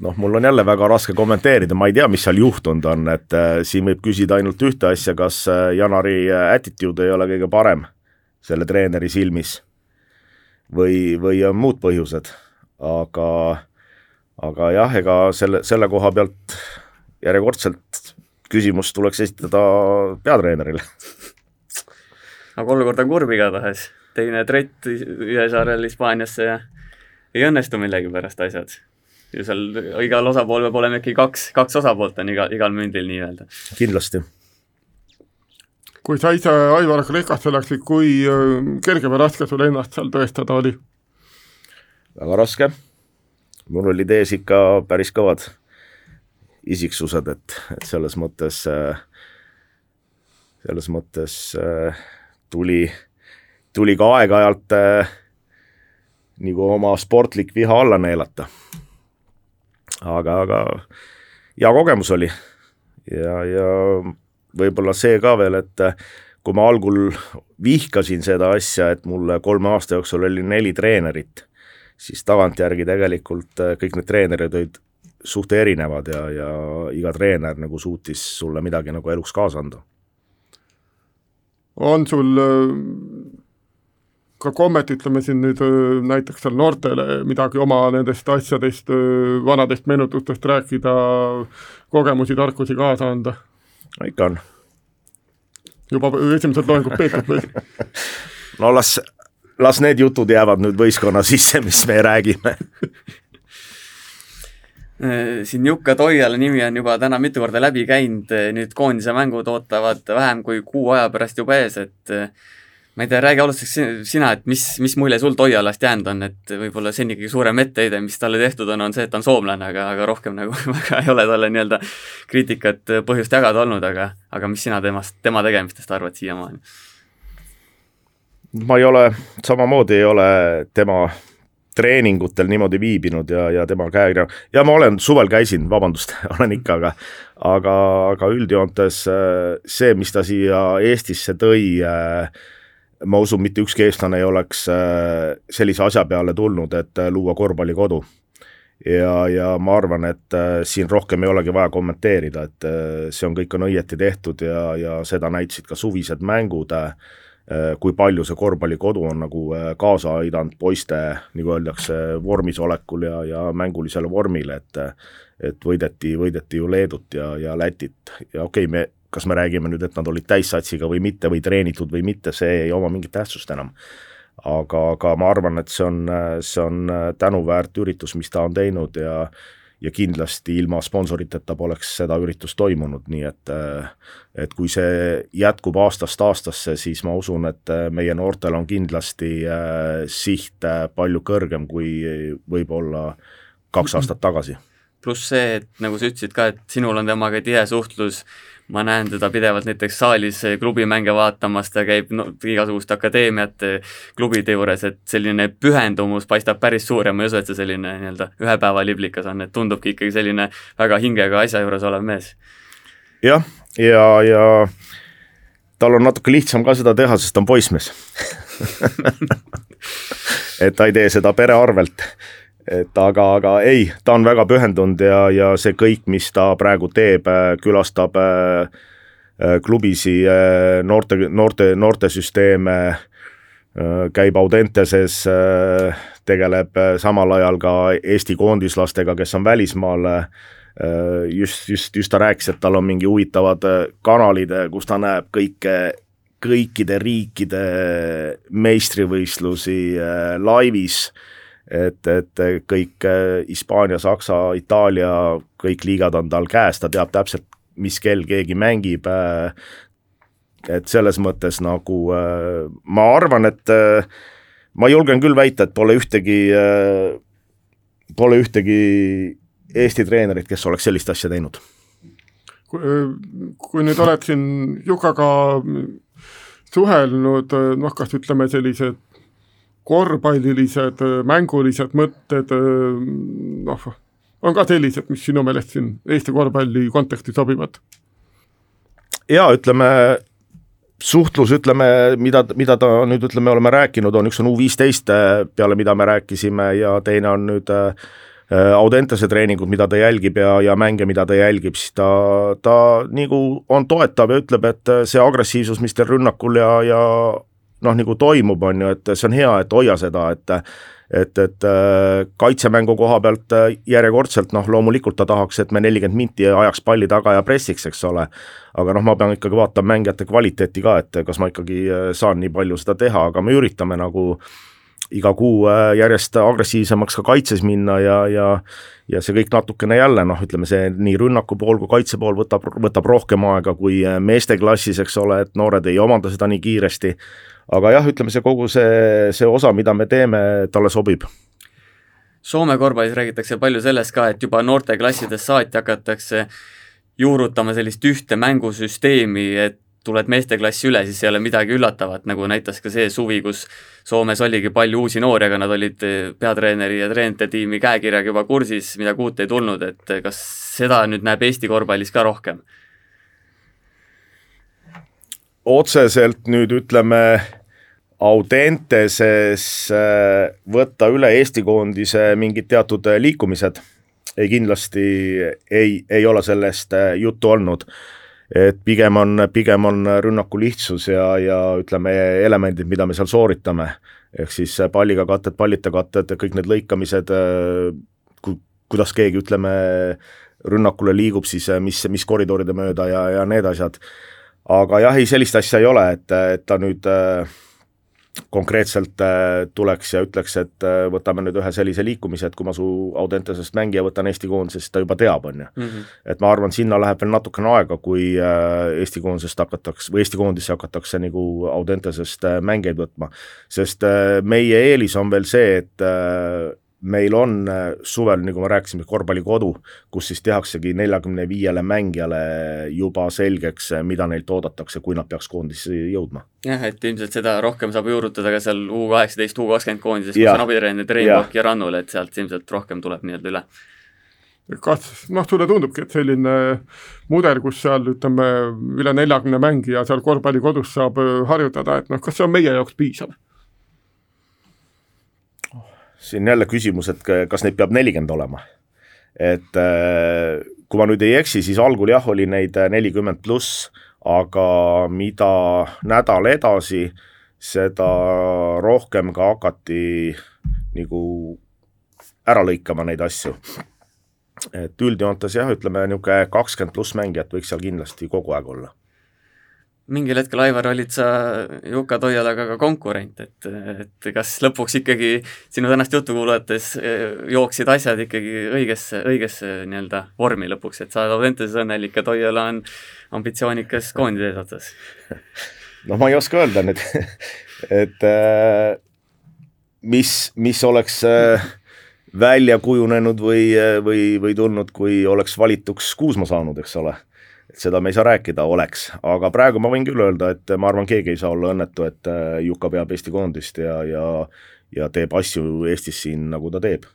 noh, mul on jälle väga raske kommenteerida, ma ei tea, mis seal juhtunud on, et äh, siin võib küsida ainult ühte asja, kas äh, Janari attitude ei ole kõige parem selle treeneri silmis või, või on muud põhjused, aga, aga jah, ega selle, selle koha pealt järjekordselt küsimus tuleks esitada peatreenerile. aga olukord on kurb igatahes, teine trett Ühesaarel Hispaaniasse ja ei õnnestu millegipärast asjad. ju seal igal osapool peab olema ikkagi kaks, kaks osapoolt on igal, igal mündil nii-öelda. kindlasti kui sa ise Aivar Kreekasse läksid, kui äh, kerge või raske sul ennast seal tõestada oli? väga raske, mul olid ees ikka päris kõvad isiksused, et, et selles mõttes, äh, selles mõttes äh, tuli, tuli ka aeg-ajalt nagu oma sportlik viha alla neelata. aga, aga hea kogemus oli ja, ja võib-olla see ka veel, et äh, kui ma algul vihkasin seda asja, et mul kolme aasta jooksul oli neli treenerit, siis tagantjärgi tegelikult äh, kõik need treenerid olid suht erinevad ja, ja iga treener nagu suutis sulle midagi nagu eluks kaasa anda. on sul äh, ka kommet, ütleme siin nüüd näiteks seal noortele midagi oma nendest asjadest, vanadest meenutustest rääkida, kogemusi, tarkusi kaasa anda? Ikka on. juba esimesed loengud peetud või? no las, las need jutud jäävad nüüd võistkonna sisse, mis me räägime siin Jukka Toiala nimi on juba täna mitu korda läbi käinud, nüüd koondise mängud ootavad vähem kui kuu aja pärast juba ees, et ma ei tea, räägi alustuseks sina, et mis, mis mulje sul Toialast jäänud on, et võib-olla seni kõige suurem etteheide, mis talle tehtud on, on see, et ta on soomlane, aga, aga rohkem nagu väga ei ole talle nii-öelda kriitikat põhjust jagada olnud, aga, aga mis sina temast, tema tegemistest arvad siiamaani? ma ei ole, samamoodi ei ole tema treeningutel niimoodi viibinud ja, ja tema käekirja, ja ma olen, suvel käisin, vabandust olen ikka, aga aga, aga üldjoontes see, mis ta siia Eestisse tõi äh,, ma usun, mitte ükski eestlane ei oleks äh, sellise asja peale tulnud, et äh, luua korvpallikodu. ja, ja ma arvan, et äh, siin rohkem ei olegi vaja kommenteerida, et see on, kõik on õieti tehtud ja, ja seda näitasid ka suvised mängud, kui palju see korvpallikodu on nagu kaasa aidanud poiste, nagu öeldakse, vormis olekul ja, ja mängulisele vormile, et et võideti, võideti ju Leedut ja, ja Lätit ja okei okay,, me kas me räägime nüüd, et nad olid täissatsiga või mitte või treenitud või mitte, see ei oma mingit tähtsust enam. aga, aga ma arvan, et see on, see on tänuväärt üritus, mis ta on teinud ja ja kindlasti ilma sponsoriteta poleks seda üritust toimunud, nii et et kui see jätkub aastast aastasse, siis ma usun, et meie noortel on kindlasti siht palju kõrgem kui võib-olla kaks aastat tagasi. pluss see, et nagu sa ütlesid ka, et sinul on temaga tihe suhtlus, ma näen teda pidevalt näiteks saalis klubimänge vaatamas, ta käib no, igasuguste akadeemiate klubide juures, et selline pühendumus paistab päris suur ja ma ei usu, et see selline nii-öelda ühe päeva liblikas on, et tundubki ikkagi selline väga hingega asja juures olev mees. jah, ja, ja, ja tal on natuke lihtsam ka seda teha, sest ta on poissmees et ta ei tee seda pere arvelt et aga, aga ei, ta on väga pühendunud ja, ja see kõik, mis ta praegu teeb, äh, külastab äh, äh, klubisi, noorte, noorte, noortesüsteeme, käib Audenteses, tegeleb samal ajal ka Eesti koondislastega, kes on välismaal, just, just, just ta rääkis, et tal on mingi huvitavad kanalid, kus ta näeb kõike, kõikide riikide meistrivõistlusi laivis et, et kõik Hispaania, Saksa, Itaalia, kõik liigad on tal käes, ta teab täpselt, mis kell keegi mängib, et selles mõttes nagu ma arvan, et ma julgen küll väita, et pole ühtegi, pole ühtegi Eesti treenerit, kes oleks sellist asja teinud. kui nüüd oled siin Jukaga suhelnud, noh, kas ütleme, sellised korvpallilised, mängulised mõtted, noh, on ka sellised, mis sinu meelest siin Eesti korvpalli konteksti sobivad? jaa, ütleme, suhtlus, ütleme, mida, mida ta nüüd, ütleme, oleme rääkinud, on üks on U viisteist peale, mida me rääkisime ja teine on nüüd äh, Audentese treeningud, mida ta jälgib ja, ja mänge, mida ta jälgib, siis ta, ta nagu on toetav ja ütleb, et see agressiivsus, mis teil rünnakul ja, ja noh, nagu toimub, on ju, et see on hea, et hoia seda, et et, et kaitsemängu koha pealt järjekordselt noh, loomulikult ta tahaks, et me nelikümmend minti ajaks palli taga ja pressiks, eks ole, aga noh, ma pean ikkagi vaatama mängijate kvaliteeti ka, et kas ma ikkagi saan nii palju seda teha, aga me üritame nagu iga kuu järjest agressiivsemaks ka kaitses minna ja, ja ja see kõik natukene jälle noh, ütleme see nii rünnaku pool kui kaitse pool võtab, võtab rohkem aega kui meeste klassis, eks ole, et noored ei omanda seda nii kiiresti aga jah, ütleme see kogu see, see osa, mida me teeme, talle sobib. Soome korvpallis räägitakse palju sellest ka, et juba noorteklassidest saati hakatakse juurutama sellist ühte mängusüsteemi, et tuled meesteklassi üle, siis ei ole midagi üllatavat, nagu näitas ka see suvi, kus Soomes oligi palju uusi noori, aga nad olid peatreeneri ja treenerite tiimi käekirjaga juba kursis, midagi uut ei tulnud, et kas seda nüüd näeb Eesti korvpallis ka rohkem? Otseselt nüüd ütleme Audenteses äh, võtta üle Eesti koondise mingid teatud äh, liikumised, ei kindlasti ei, ei ole sellest äh, juttu olnud. et pigem on, pigem on rünnaku lihtsus ja, ja ütleme, elemendid, mida me seal sooritame, ehk siis palliga katted, pallita katted, kõik need lõikamised, ku-, kuidas keegi, ütleme, rünnakule liigub, siis mis, mis koridoride mööda ja, ja need asjad aga jah, ei sellist asja ei ole, et, et ta nüüd äh, konkreetselt äh, tuleks ja ütleks, et äh, võtame nüüd ühe sellise liikumise, et kui ma su Audentesest mängija võtan Eesti koondisest, ta juba teab, on ju. Mhm. et ma arvan, sinna läheb veel natukene aega, kui Eesti koondisest hakatakse või Eesti koondisse hakatakse nagu Audentesest mängijaid võtma. sest meie eelis on veel see, et meil on äh, suvel, nagu me rääkisime, korvpallikodu, kus siis tehaksegi neljakümne viiele mängijale juba selgeks, äh, mida neilt oodatakse, kui nad peaks koondisse jõudma. jah, et ilmselt seda rohkem saab juurutada ka seal U kaheksateist, U kakskümmend koondises, kus on abitreener Rein ja Rannul, et sealt ilmselt rohkem tuleb nii-öelda üle kas noh, sulle tundubki, et selline mudel, kus seal ütleme, üle neljakümne mängija seal korvpallikodus saab äh, harjutada, et noh, kas see on meie jaoks piisav? Siin jälle küsimus, et kas neid peab nelikümmend olema. et äh, kui ma nüüd ei eksi, siis algul jah, oli neid nelikümmend pluss, aga mida nädal edasi, seda rohkem ka hakati nagu ära lõikama neid asju. et üldjoontes jah, ütleme niisugune kakskümmend pluss mängijat võiks seal kindlasti kogu aeg olla mingil hetkel, Aivar, olid sa Juka Toialaga ka konkurent, et, et kas lõpuks ikkagi sinu tänast juttu kuulates eh, jooksid asjad ikkagi õigesse, õigesse nii-öelda vormi lõpuks, et sa oled Audentases õnnelik ja Toiala on ambitsioonikas koondise eesotsas? no ma ei oska öelda nüüd et äh, mis, mis oleks äh, välja kujunenud või, või, või tulnud, kui oleks valituks Kuusma saanud, eks ole seda me ei saa rääkida, oleks, aga praegu ma võin küll öelda, et ma arvan, keegi ei saa olla õnnetu, et äh, Juka peab Eesti koondist ja, ja ja teeb asju Eestis siin, nagu ta teeb.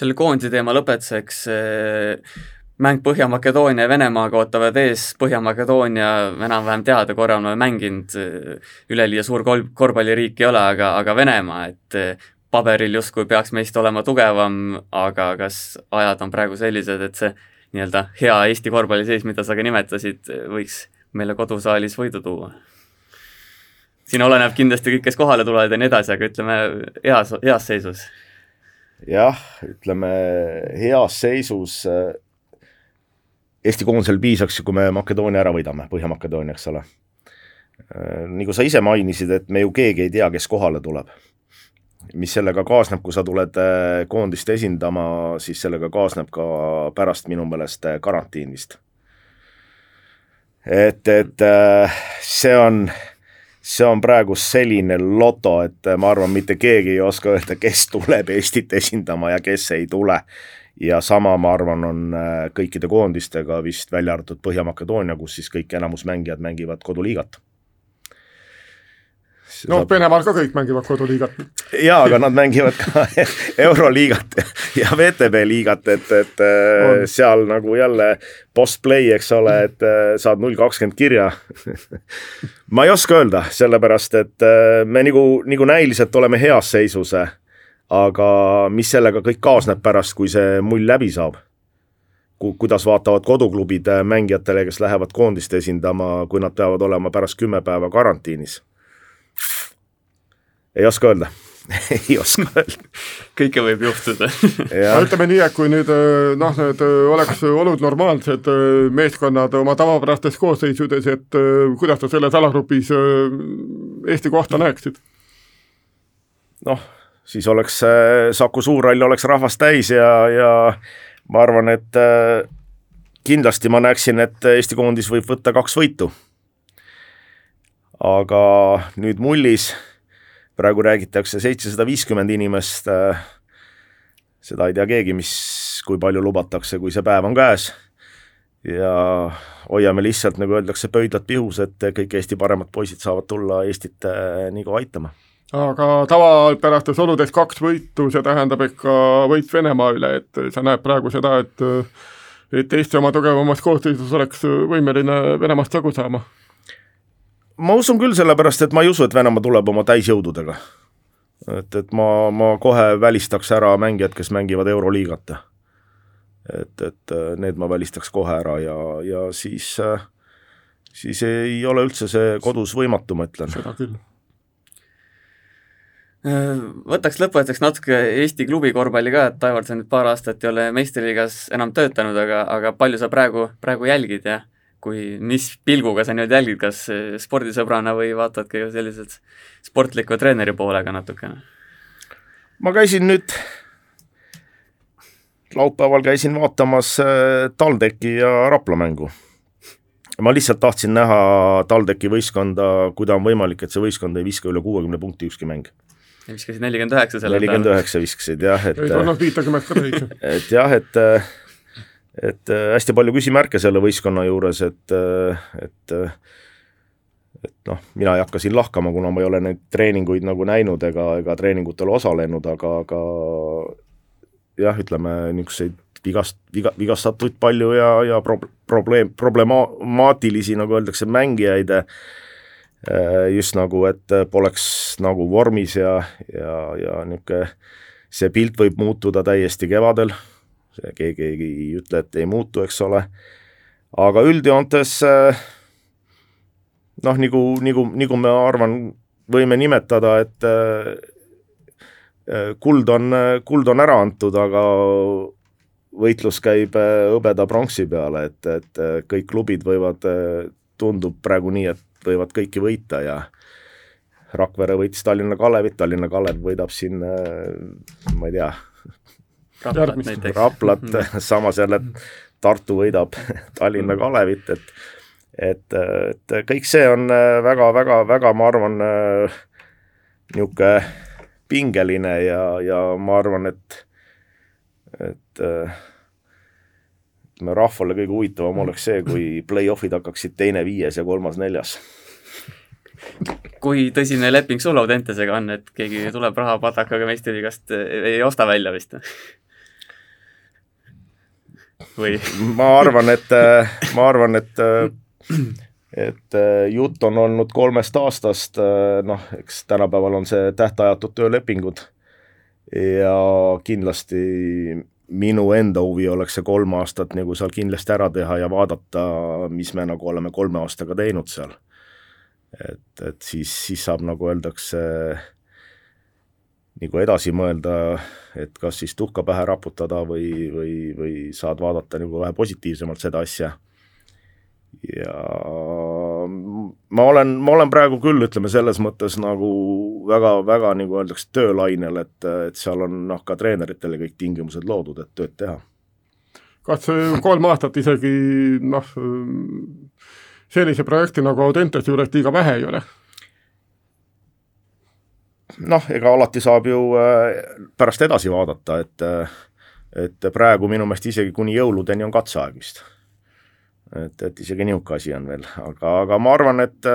selle koondise teema lõpetuseks, äh, mäng Põhja-Makedoonia ja Venemaaga ootavad ees, Põhja-Makedoonia enam-vähem teada, korra oleme mänginud, äh, üleliia suur kol-, korvpalliriik ei ole, aga, aga Venemaa, et paberil justkui peaks meist olema tugevam, aga kas ajad on praegu sellised, et see nii-öelda hea Eesti korvpalli seis, mida sa ka nimetasid, võiks meile kodusaalis võidu tuua? siin oleneb kindlasti kõik, kes kohale tulevad ja nii edasi, aga ütleme heas, heas seisus. jah, ütleme heas seisus äh, Eesti koondisel piisaks, kui me Makedoonia ära võidame, Põhja-Makedoonia, eks ole. Äh, nagu sa ise mainisid, et me ju keegi ei tea, kes kohale tuleb. Mis sellega kaasneb, kui sa tuled äh, koondist esindama, siis sellega kaasneb ka pärast minu meelest äh, karantiin vist. et, et see on, see on praegu selline loto, et ma arvan, mitte keegi ei oska öelda, kes tuleb Eestit esindama ja kes ei tule ja sama, ma arvan, on kõikide koondistega vist välja arvatud Põhja-Makedoonia, kus siis kõik enamus mängijad mängivad koduliigat no saab... Venemaal ka kõik mängivad koduliigat. jaa, aga nad mängivad ka Euroliigat ja VTB liigat, et, et äh, on. seal nagu jälle post-play, eks ole, et äh, saad null kakskümmend kirja ma ei oska öelda, sellepärast et äh, me nagu, nagu näiliselt oleme heas seisus, aga mis sellega kõik kaasneb pärast, kui see mull läbi saab ku-, kuidas vaatavad koduklubid mängijatele, kes lähevad koondist esindama, kui nad peavad olema pärast kümme päeva karantiinis ei oska öelda ei oska öelda. kõike võib juhtuda no ütleme nii, et kui nüüd äh, noh, need äh, oleks olud normaalsed äh, meeskonnad oma tavapärastes koosseisudes, et kuidas sa selles alagrupis Eesti kohta näeksid? noh, siis oleks Saku Suurhall oleks rahvast täis ja, ja ma arvan, et kindlasti ma näeksin, et Eesti koondis võib võtta kaks võitu. Aga nüüd mullis. Praegu räägitakse seitsesada viiskümmend inimest, äh, seda ei tea keegi, mis, kui palju lubatakse, kui see päev on käes, ja hoiame lihtsalt, nagu öeldakse, pöidlad pihus, et kõik Eesti paremad poisid saavad tulla Eestit äh, nii kaua aitama. Aga tavapärastes oludes kaks võitu, see tähendab ikka võit Venemaa üle, et sa näed praegu seda, et et Eesti oma tugevamas koosseisus oleks võimeline Venemaast jagu saama ma usun küll, sellepärast et ma ei usu, et Venemaa tuleb oma täisjõududega. et, et ma, ma kohe välistaks ära mängijad, kes mängivad Euroliigat. et, et need ma välistaks kohe ära ja, ja siis, siis ei ole üldse see kodus võimatu, ma ütlen. seda küll võtaks lõpetuseks natuke Eesti klubi korvpalli ka, et Aivar, sa nüüd paar aastat ei ole meistriliigas enam töötanud, aga, aga palju sa praegu, praegu jälgid ja kui, mis pilguga sa nüüd jälgid, kas spordisõbrana või vaatad ka selliselt sportliku treeneri poolega natukene? ma käisin nüüd, laupäeval käisin vaatamas äh, TalTechi ja Rapla mängu. ma lihtsalt tahtsin näha TalTechi võistkonda, kui ta on võimalik, et see võistkond ei viska üle kuuekümne punkti ükski mäng viskasid nelikümmend üheksa selle nelikümmend üheksa viskasid jah, et ei tulnud viitekümmet ka täis. et jah, et et äh, hästi palju küsimärke selle võistkonna juures, et, äh, et äh, et noh, mina ei hakka siin lahkama, kuna ma ei ole neid treeninguid nagu näinud ega, ega treeningutel osalenud, aga, aga jah, ütleme niisuguseid vigast, viga, vigastatuid palju ja, ja pro-, probleem, problemaatilisi, nagu öeldakse, mängijaid, just nagu, et poleks nagu vormis ja, ja, ja niisugune see pilt võib muutuda täiesti kevadel keegi ei, ütle, et ei muutu, eks ole, aga üldjoontes äh, noh, nagu, nagu, nagu ma arvan, võime nimetada, et äh, äh, kuld on, kuld on ära antud, aga võitlus käib hõbeda pronksi peale, et, et kõik klubid võivad, tundub praegu nii, et võivad kõiki võita ja Rakvere võitis Tallinna Kalevit, Tallinna Kalev võidab siin, ma ei tea, Raplat näiteks. Raplat mm, -hmm. samas jälle Tartu võidab Tallinna Kalevit, et et, et kõik see on väga-väga-väga, ma arvan, niisugune pingeline ja, ja ma arvan, et, et ütleme, rahvale kõige huvitavam oleks see, kui play-off'id hakkaksid teine viies ja kolmas neljas kui tõsine leping sul Audentesega on, et keegi tuleb rahapadakaga meistriliigast, ei osta välja vist? Või? ma arvan, et, äh, ma arvan, et äh, et äh, jutt on olnud kolmest aastast, noh, eks tänapäeval on see tähtajatud töölepingud ja kindlasti minu enda huvi oleks see kolm aastat nagu seal kindlasti ära teha ja vaadata, mis me nagu oleme kolme aastaga teinud seal. et, et siis, siis saab, nagu öeldakse, nagu edasi mõelda, et kas siis tuhka pähe raputada või, või, või saad vaadata nagu vähe positiivsemalt seda asja. ja ma olen, ma olen praegu küll, ütleme selles mõttes nagu väga-väga nagu öeldakse, töölainel, et, et seal on noh, ka treeneritele kõik tingimused loodud, et tööd teha. kas kolm aastat isegi noh, sellise projekti nagu Audentes juures liiga vähe ei ole? Noh, ega alati saab ju äh, pärast edasi vaadata, et et praegu minu meelest isegi kuni jõuludeni on katseaeg vist. et, et isegi niisugune asi on veel, aga, aga ma arvan, et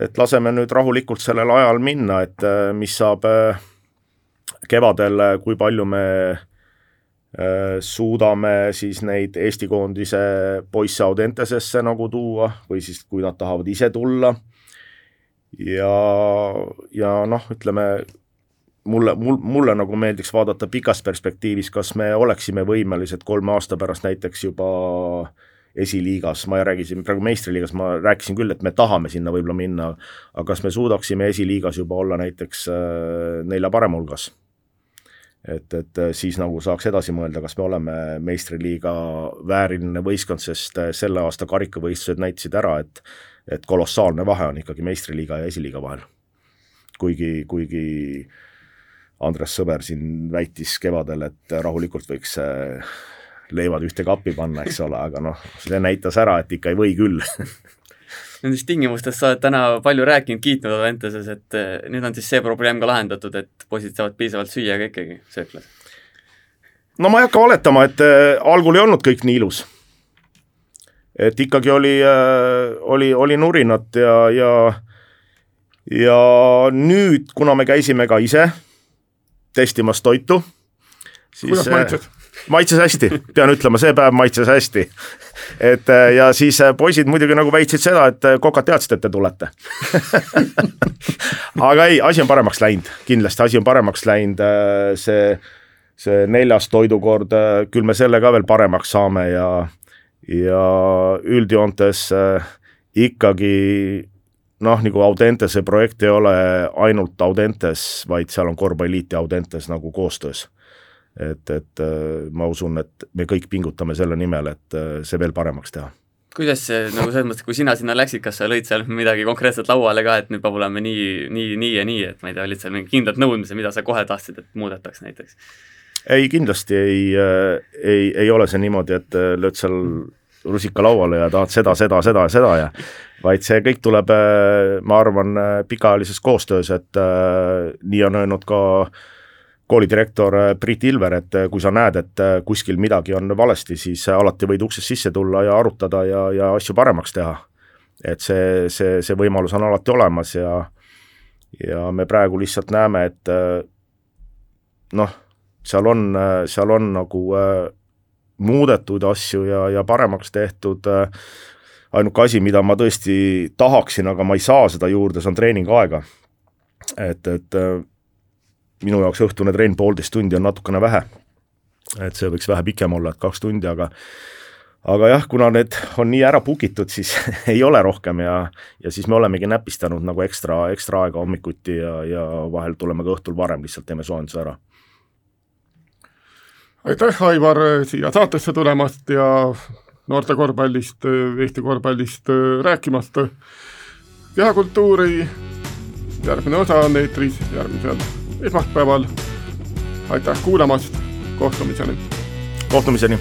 et laseme nüüd rahulikult sellel ajal minna, et mis saab kevadel, kui palju me suudame siis neid Eesti koondise poisse Audentesesse nagu tuua või siis kui nad tahavad ise tulla ja, ja noh, ütleme mulle, mul, mulle nagu meeldiks vaadata pikas perspektiivis, kas me oleksime võimelised kolme aasta pärast näiteks juba esiliigas, ma ei räägi siin praegu meistriliigas, ma rääkisin küll, et me tahame sinna võib-olla minna, aga kas me suudaksime esiliigas juba olla näiteks äh, nelja parema hulgas? Et, et äh, siis nagu saaks edasi mõelda, kas me oleme meistriliiga vääriline võistkond, sest äh, selle aasta karikavõistlused näitasid ära, et et kolossaalne vahe on ikkagi meistriliiga ja esiliiga vahel. kuigi, kuigi Andres Sõber siin väitis kevadel, et rahulikult võiks äh, leivad ühte kappi panna, eks ole, aga noh, see näitas ära, et ikka ei või küll Nendest tingimustest sa oled täna palju rääkinud, kiitnud Aventuses, et äh, nüüd on siis see probleem ka lahendatud, et poisid saavad piisavalt süüa ka ikkagi sööklas? no ma ei hakka valetama, et äh, algul ei olnud kõik nii ilus et ikkagi oli, äh, oli, oli nurinat ja, ja ja nüüd, kuna me käisime ka ise testimas toitu, siis kuidas maitses? Maitses hästi, pean ütlema, see päev maitses hästi. et äh, ja siis äh, poisid muidugi nagu väitsid seda, et kokad teadsid, et te tulete aga ei, asi on paremaks läinud, kindlasti asi on paremaks läinud, see, see neljas toidukord, küll me selle ka veel paremaks saame ja ja üldjoontes äh, ikkagi noh, nagu Audentese projekt ei ole ainult Audentes, vaid seal on korvpalliliit ja Audentes nagu koostöös. Et, et äh, ma usun, et me kõik pingutame selle nimel, et äh, see veel paremaks teha kuidas see nagu selles mõttes, kui sina sinna läksid, kas sa lõid seal midagi konkreetset lauale ka, et nüüd peab olema nii, nii, nii ja nii, et ma ei tea, olid seal mingid kindlad nõudmised, mida sa kohe tahtsid, et muudetaks näiteks? ei, kindlasti ei, ei, ei ole see niimoodi, et lööd seal rusika lauale ja tahad seda, seda, seda ja seda ja vaid see kõik tuleb, äh, ma arvan, äh, pikaajalises koostöös, et äh, nii on öelnud ka koolidirektor Priit Ilver, et kui sa näed, et kuskil midagi on valesti, siis alati võid uksest sisse tulla ja arutada ja, ja asju paremaks teha. et see, see, see võimalus on alati olemas ja ja me praegu lihtsalt näeme, et noh, seal on, seal on nagu muudetud asju ja, ja paremaks tehtud, ainuke asi, mida ma tõesti tahaksin, aga ma ei saa seda juurde, see on treeningaega. et, et minu jaoks õhtune trenn poolteist tundi on natukene vähe. et see võiks vähe pikem olla, et kaks tundi, aga aga jah, kuna need on nii ära book itud, siis ei ole rohkem ja, ja siis me olemegi näpistanud nagu ekstra, ekstra aega hommikuti ja, ja vahel tuleme ka õhtul varem, lihtsalt teeme soojenduse ära aitäh, Aivar, siia saatesse tulemast ja noorte korvpallist, Eesti korvpallist rääkimast. kehakultuuri järgmine osa on eetris järgmisel esmaspäeval. aitäh kuulamast, kohtumiseni! kohtumiseni!